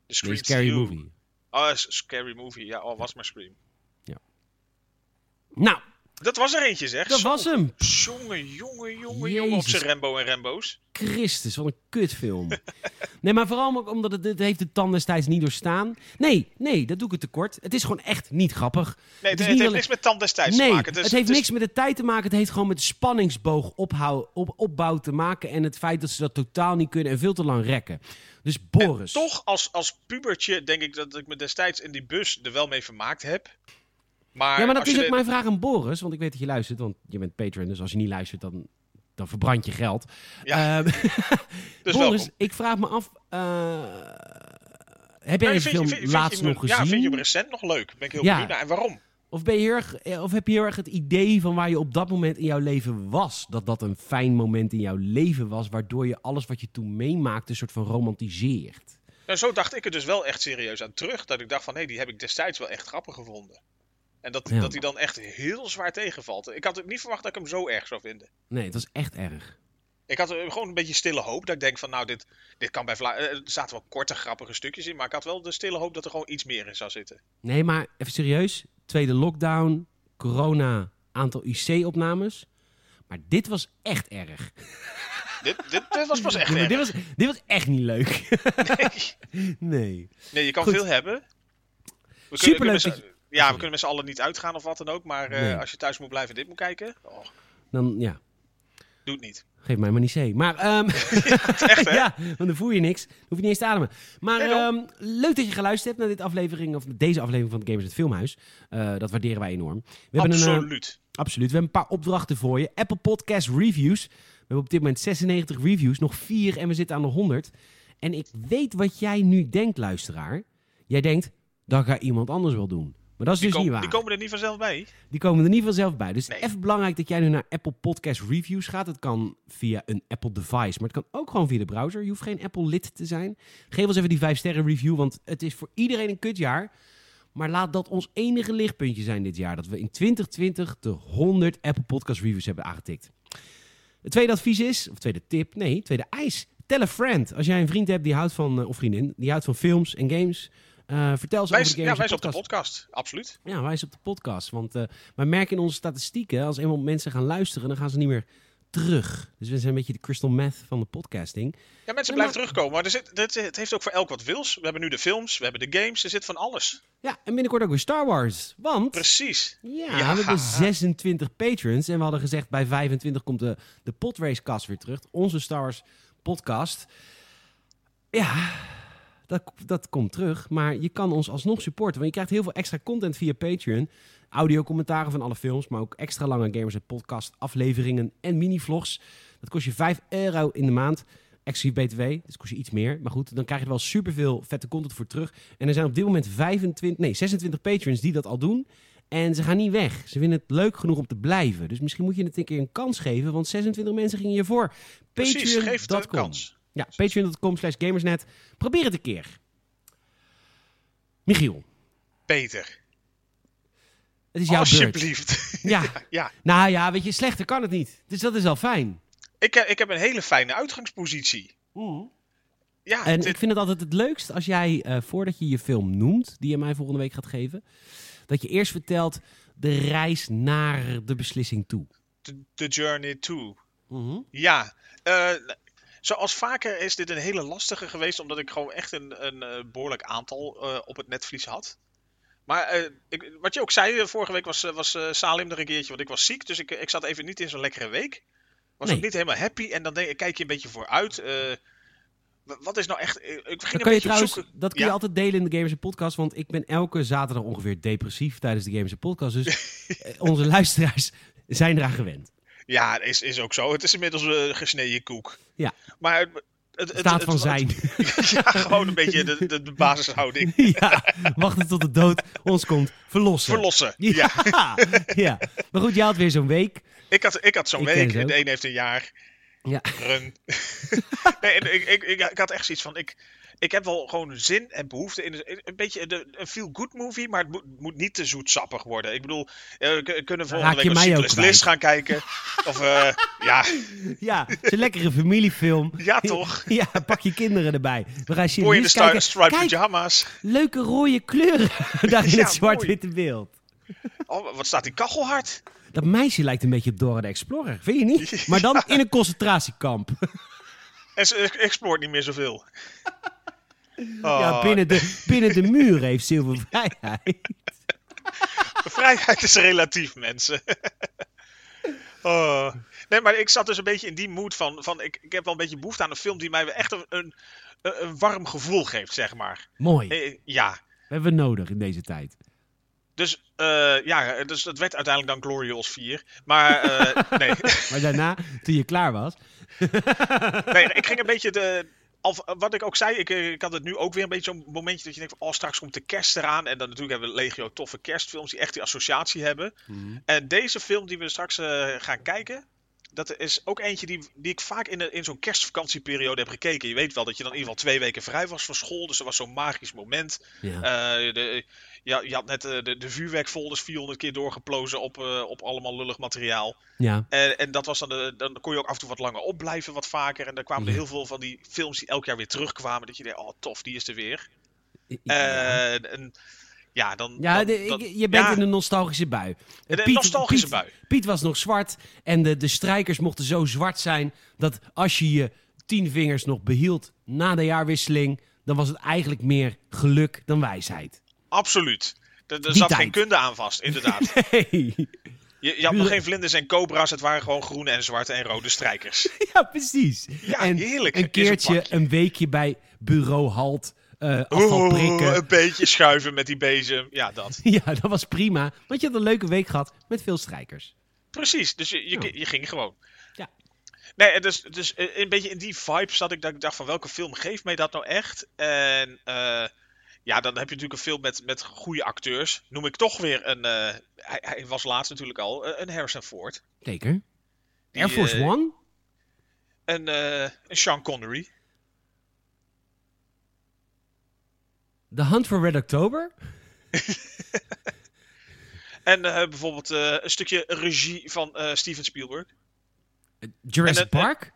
Nee, Scream scary movie. Oh, Scary Movie. Ja, al was maar Scream. Nou, Dat was er eentje, zeg. dat Zo. was hem. Jongen, jongen, jongen, jongen. Op zijn Rambo en Rambo's. Christus, wat een kutfilm. nee, maar vooral ook omdat het, het heeft de tand destijds niet doorstaan. Nee, nee, dat doe ik het tekort. Het is gewoon echt niet grappig. Nee, Het heeft alleen- niks met tand destijds nee, te maken. het, is- heeft is- niks met de tijd te maken. Het heeft gewoon met de spanningsboog ophou, op, opbouw te maken. En het feit dat ze dat totaal niet kunnen en veel te lang rekken. Dus Boris. Toch, als, als pubertje, denk ik dat ik me destijds in die bus er wel mee vermaakt heb. Maar, ja, maar dat is ook mijn vraag aan Boris. Want ik weet dat je luistert, want je bent patron. Dus als je niet luistert, dan, dan verbrand je geld. Ja, Ehm, dus Boris, welkom. ik vraag me af... eh, heb jij je- film laatst je nog gezien? Ja, vind je hem recent nog leuk? Ben ik heel Ja. benieuwd naar. En waarom? Of, ben je heel erg, eh, of heb je heel erg het idee van waar je op dat moment in jouw leven was? Dat dat een fijn moment in jouw leven was, waardoor je alles wat je toen meemaakte een soort van romantiseert? Nou, zo dacht ik er dus wel echt serieus aan terug. Dat ik dacht van, hé, die heb ik destijds wel echt grappig gevonden. En dat, Ja. dat hij dan echt heel zwaar tegenvalt. Ik had ook niet verwacht dat ik hem zo erg zou vinden. Nee, het was echt erg. Ik had eh, gewoon een beetje stille hoop. Dat ik denk van, nou, dit, dit kan bij Vla... eh, Er zaten wel korte, grappige stukjes in. Maar ik had wel de stille hoop dat er gewoon iets meer in zou zitten. Nee, maar even serieus. Tweede lockdown, corona, aantal IC-opnames. Maar dit was echt erg. Dit, dit, dit was pas echt maar dit, erg. was, dit was echt niet leuk. Nee. nee. Nee, je kan Goed. veel hebben. We Superleuk kunnen Ja, we kunnen met z'n allen niet uitgaan of wat dan ook. Maar eh, Nee. als je thuis moet blijven en dit moet kijken, oh, Dan, ja, doe het niet. geef mij maar niet C. Maar, ehm, Echt, hè? ja, want dan voel je niks. Dan hoef je niet eens te ademen. Maar Nee, ehm, leuk dat je geluisterd hebt naar dit aflevering, of deze aflevering van Gamers het Filmhuis. Eh, dat waarderen wij enorm. We hebben een, eh, Absoluut. Absoluut. We hebben een paar opdrachten voor je. Apple Podcast Reviews. We hebben op dit moment 96 reviews, nog 4 en we zitten aan de 100. En ik weet wat jij nu denkt, luisteraar. Jij denkt, dat gaat iemand anders wel doen. Maar dat is Die, dus niet waar. die komen er niet vanzelf bij. Die komen er niet vanzelf bij. Dus Nee. even belangrijk dat jij nu naar Apple Podcast Reviews gaat. Het kan via een Apple device, maar het kan ook gewoon via de browser. Je hoeft geen Apple lid te zijn. Geef ons even die 5 sterren review, want het is voor iedereen een kutjaar. Maar laat dat ons enige lichtpuntje zijn dit jaar. Dat we in 2020 de 100 Apple Podcast Reviews hebben aangetikt. Het tweede advies is, of tweede tip, nee, tweede eis. Tell a friend. Als jij een vriend hebt die houdt van, eh, of vriendin, die houdt van films en games. Eh, vertel ze Wijs, over de ja, Gamers wijs op de podcast. Absoluut. Ja, wijs op de podcast. Want eh wij merken in onze statistieken, als eenmaal mensen gaan luisteren, dan gaan ze niet meer terug. Dus we zijn een beetje de crystal meth van de podcasting. Ja, mensen blijven maar- terugkomen. Maar er zit, het, het heeft ook voor elk wat wils. We hebben nu de films, we hebben de games, er zit van alles. Ja, en binnenkort ook weer Star Wars. Want Precies. ja, Ja. we hebben 26 patrons. En we hadden gezegd bij 25 komt de, de Podracecast weer terug. Onze Star Wars podcast. Ja, dat, dat komt terug. Maar je kan ons alsnog supporten. Want je krijgt heel veel extra content via Patreon. Audiocommentaren van alle films. Maar ook extra lange Gamers het podcast afleveringen en mini-vlogs. Dat kost je 5 euro in de maand. Exclusief BTW, dus kost je iets meer. Maar goed, dan krijg je er wel superveel vette content voor terug. En er zijn op dit moment 25, nee, 26 patrons die dat al doen. En ze gaan niet weg. Ze vinden het leuk genoeg om te blijven. Dus misschien moet je het een keer een kans geven. Want 26 mensen gingen hiervoor. Precies, geef het een Patreon.com. kans. Ja, patreon.com slash gamersnet. Probeer het een keer. Michiel, Peter, het is jouw beurt. alsjeblieft. Ja, ja, nou ja, weet je, slechter kan het niet. Dus dat is al fijn. ik, heb- ik heb een hele fijne uitgangspositie. Ja, En dit- ik vind het altijd het leukst als jij, eh, voordat je je film noemt, die je mij volgende week gaat geven, dat je eerst vertelt de reis naar de beslissing toe. the, the Journey to. Ja, eh, zoals vaker is dit een hele lastige geweest, omdat ik gewoon echt een, een eh, behoorlijk aantal eh, op het netvlies had. Maar eh, ik, wat je ook zei, vorige week was, was Salim er een keertje, want ik was ziek, dus ik, ik zat even niet in zo'n lekkere week. Was Nee. ook niet helemaal happy en dan denk, kijk je een beetje vooruit. wat is nou echt... Ik ging Dat een kan je trouwens, dat kun Ja. je altijd delen in de Gamers Podcast, want ik ben elke zaterdag ongeveer depressief tijdens de Gamers Podcast. Dus onze luisteraars zijn eraan gewend. Ja, is, is ook zo. Het is inmiddels eh, gesneden koek. Ja. Maar het, het, het- Staat het- van zijn. ja, gewoon een beetje de, de, de basishouding. ja, wachten tot de dood ons komt verlossen. Verlossen. Ja. Ja, ja. Maar goed, jij had weer zo'n week. Ik had, ik had zo'n week. De een heeft een jaar. Ja. Run. nee, en ik, ik, ik, ik had echt zoiets van. Ik, ik heb wel gewoon zin en behoefte in een, een beetje de, een feel-good movie, maar het moet, moet niet te zoetsappig worden. Ik bedoel, eh, we kunnen volgende week ook Cyclist List gaan kijken. Of, eh, ja, Ja, het is een lekkere familiefilm. ja, toch? Ja, pak je kinderen erbij. We gaan Boy in de Schindler's sti- kijken. striped Kijk, pyjama's. leuke rode kleuren daar in Ja, het zwart-witte beeld. Oh, wat staat die kachel hard? Dat meisje lijkt een beetje op Dora de Explorer, vind je niet? Maar dan in een concentratiekamp. En ze exploort niet meer zoveel. Ja, Oh, binnen de, binnen de muur heeft Silver vrijheid. Vrijheid is relatief, mensen. oh. Nee, maar ik zat dus een beetje in die mood van... van ik, ik heb wel een beetje behoefte aan een film die mij echt een, een, een warm gevoel geeft, zeg maar. Mooi. Eh, ja, We hebben we nodig in deze tijd. dus, eh, ja, dus dat werd uiteindelijk dan Glorious 4. Maar eh, nee. Maar daarna, toen je klaar was... nee, ik ging een beetje de... Al, wat ik ook zei, ik, eh, ik had het nu ook weer een beetje zo'n momentje dat je denkt van, oh, straks komt de kerst eraan. En dan natuurlijk hebben we legio toffe kerstfilms die echt die associatie hebben. En deze film die we straks eh, gaan kijken, dat is ook eentje die, die ik vaak in, de- in zo'n kerstvakantieperiode heb gekeken. Je weet wel dat je dan in ieder geval twee weken vrij was van school, dus er was zo'n magisch moment. Ja. Eh, de, ja, je had net eh, de, de vuurwerkfolders 400 keer doorgeplozen op, eh, op allemaal lullig materiaal. ja. En, en dat was dan, de, dan kon je ook af en toe wat langer opblijven, wat vaker. En dan kwamen er heel veel van die films die elk jaar weer terugkwamen. Dat je dacht, oh tof, die is er weer. Ja. Eh, en Ja, dan... Ja, de- dan- je bent ja, in een nostalgische bui. Een nostalgische Piet, bui. Piet was nog zwart en de, de strijkers mochten zo zwart zijn dat als je je tien vingers nog behield na de jaarwisseling, dan was het eigenlijk meer geluk dan wijsheid. Absoluut. Er, er zat tijd. geen kunde aan vast, inderdaad. Je, je had nog geen vlinders en cobra's, het waren gewoon groene en zwarte en rode strijkers. Ja, precies. Ja, en heerlijk. Een keertje, een weekje bij bureau Halt, prikken. Oeh, een beetje schuiven met die bezem. Ja, dat. Ja, dat was prima. Want je had een leuke week gehad met veel strijkers. Precies, dus je, je ging gewoon. Ja. Nee, dus, dus eh, een beetje in die vibe zat ik dat ik dacht van welke film geeft mij dat nou echt? En eh, ja, dan heb je natuurlijk een film met, met goede acteurs. Noem ik toch weer een, eh, hij, hij was laatst natuurlijk al, eh, een Harrison Ford. Zeker. Die, Air Force eh, One? Een, een Sean Connery. The Hunt for Red October? En bijvoorbeeld een stukje regie van Steven Spielberg. Jurassic En, Park?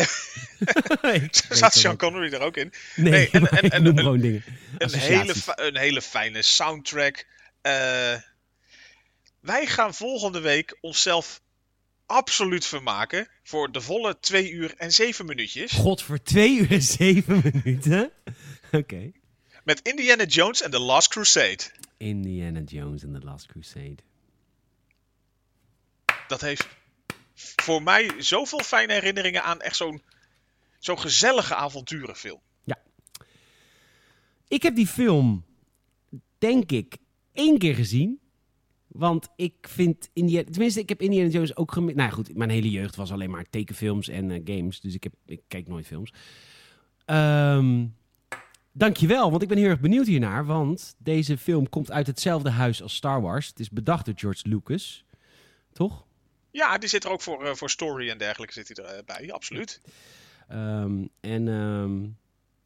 Zat Sean. Connery er ook in? Nee, Nee, en- en- en- noem en- gewoon dingen. Een hele, een hele fijne soundtrack. Eh, wij gaan volgende week onszelf absoluut vermaken. Voor de volle 2 uur en 7 minuutjes. God, voor twee uur en zeven minuten? Oké. Met Indiana Jones en The Last Crusade. Indiana Jones and the Last Crusade. Dat heeft voor mij zoveel fijne herinneringen aan echt zo'n zo'n gezellige avonturenfilm. Ik heb die film, denk ik, één keer gezien. Want ik vind Indiana... Tenminste, ik heb Indiana Jones ook gemist. Nou ja, goed, mijn hele jeugd was alleen maar tekenfilms en eh, games. Dus ik, heb, ik kijk nooit films. Ehm dankjewel, want ik ben heel erg benieuwd hiernaar. Want deze film komt uit hetzelfde huis als Star Wars. Het is bedacht door George Lucas. Toch? Ja, die zit er ook voor, eh, voor story en dergelijke zit hij erbij, absoluut. Ehm, en ehm,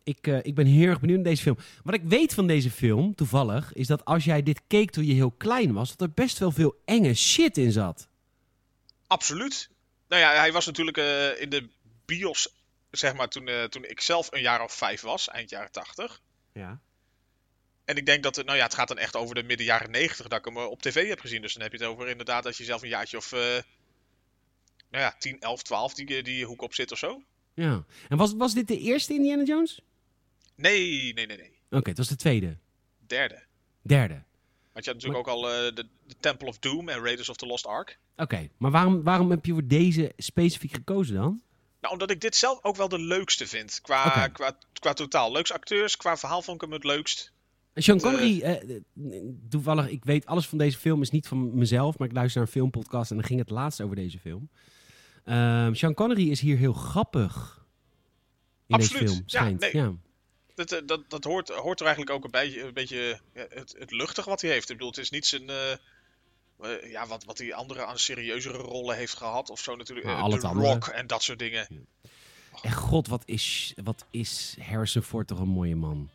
ik, eh, ik ben heel erg benieuwd naar deze film. Wat ik weet van deze film, toevallig, is dat als jij dit keek toen je heel klein was, dat er best wel veel enge shit in zat. Absoluut. Nou ja, hij was natuurlijk eh, in de bios, zeg maar, toen, eh, toen ik zelf een jaar of vijf was, eind jaren tachtig. Ja. En ik denk dat, het, nou ja, het gaat dan echt over de midden jaren negentig dat ik hem eh, op tv heb gezien. Dus dan heb je het over inderdaad dat je zelf een jaartje of, eh, nou ja, 10, 11, 12 die, die hoek op zit of zo. ja. En was, was dit de eerste Indiana Jones? Nee, nee, nee, nee. Oké, het was de tweede. Derde. Derde. Want je had natuurlijk ook al eh, de, de Temple of Doom en Raiders of the Lost Ark. Oké, maar waarom, waarom heb je voor deze specifiek gekozen dan? Nou, omdat ik dit zelf ook wel de leukste vind. Qua, qua, qua totaal. Leuks acteurs, qua verhaal vond ik hem het leukst. Sean eh, Connery, eh, toevallig, ik weet alles van deze film, is niet van mezelf, maar ik luister naar een filmpodcast en dan ging het laatst over deze film. Ehm Sean Connery is hier heel grappig in Absoluut. deze film, Ja, schijnt. nee. Ja, Dat, eh, dat, dat hoort, hoort er eigenlijk ook een beetje, een beetje ja, het, het luchtig wat hij heeft. Ik bedoel, het is niet zijn... ja, wat, wat hij andere aan serieuzere rollen heeft gehad of zo natuurlijk. Het andere. Rock en dat soort dingen. En god, wat is, wat is Harrison Ford toch een mooie man.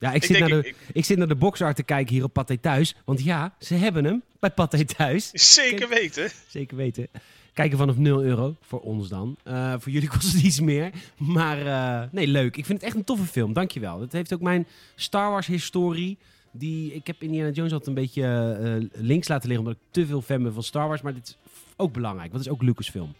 Ja, ik, Ik zit, denk, naar de, ik- ik, zit naar de boxart te kijken hier op Pathé Thuis. Want ja, ze hebben hem bij Pathé Thuis. Zeker weten. Zeker weten. Kijken vanaf 0 euro, voor ons dan. Eh, voor jullie kost het iets meer. Maar eh, nee, leuk. Ik vind het echt een toffe film, dankjewel. Het heeft ook mijn Star Wars historie. Die, ik heb Indiana Jones altijd een beetje eh, links laten liggen... omdat ik te veel fan ben van Star Wars. Maar dit is ook belangrijk, want het is ook Lucasfilm.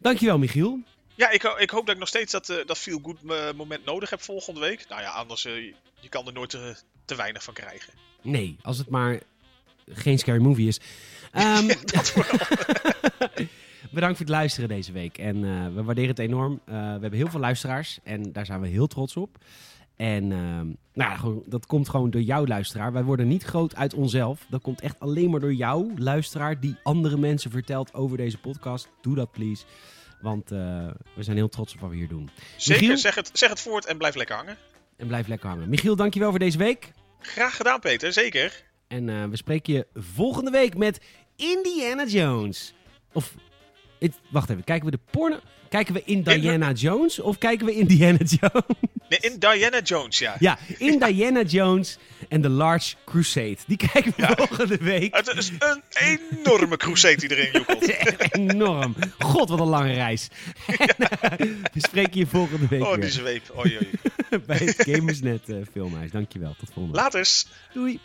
Dankjewel, Michiel. Ja, ik, ho- ik hoop dat ik nog steeds dat, eh, dat feel good eh, moment nodig heb volgende week. Nou ja, anders eh, je- kan er nooit te, te weinig van krijgen. Nee, als het maar geen scary movie is. Ehm, Bedankt voor het luisteren deze week. En we waarderen het enorm. We hebben heel veel luisteraars en daar zijn we heel trots op. En ehm, nou dat komt gewoon door jouw luisteraar. Wij worden niet groot uit onszelf. Dat komt echt alleen maar door jou, luisteraar, die andere mensen vertelt over deze podcast. Doe dat, please. Want eh, we zijn heel trots op wat we hier doen. Zeker, Michiel? zeg het, zeg het voort en blijf lekker hangen. En blijf lekker hangen. Michiel, dankjewel voor deze week. Graag gedaan, Peter, zeker. En eh, we spreken je volgende week met Indiana Jones. Of, wacht even, kijken we de porno... Kijken we in Diana Jones of kijken we Indiana Jones? Nee, in Diana Jones, ja. Ja, in Diana Jones en The Large Crusade. Die kijken we volgende week. Het is een enorme crusade die erin joekelt. Enorm. God, wat een lange reis. En, eh, we spreken je volgende week Oh, weer. die zweep. Oei, oei. bij het Gamersnet eh, filmhuis. Dankjewel. Tot volgende week. Laters! Doei.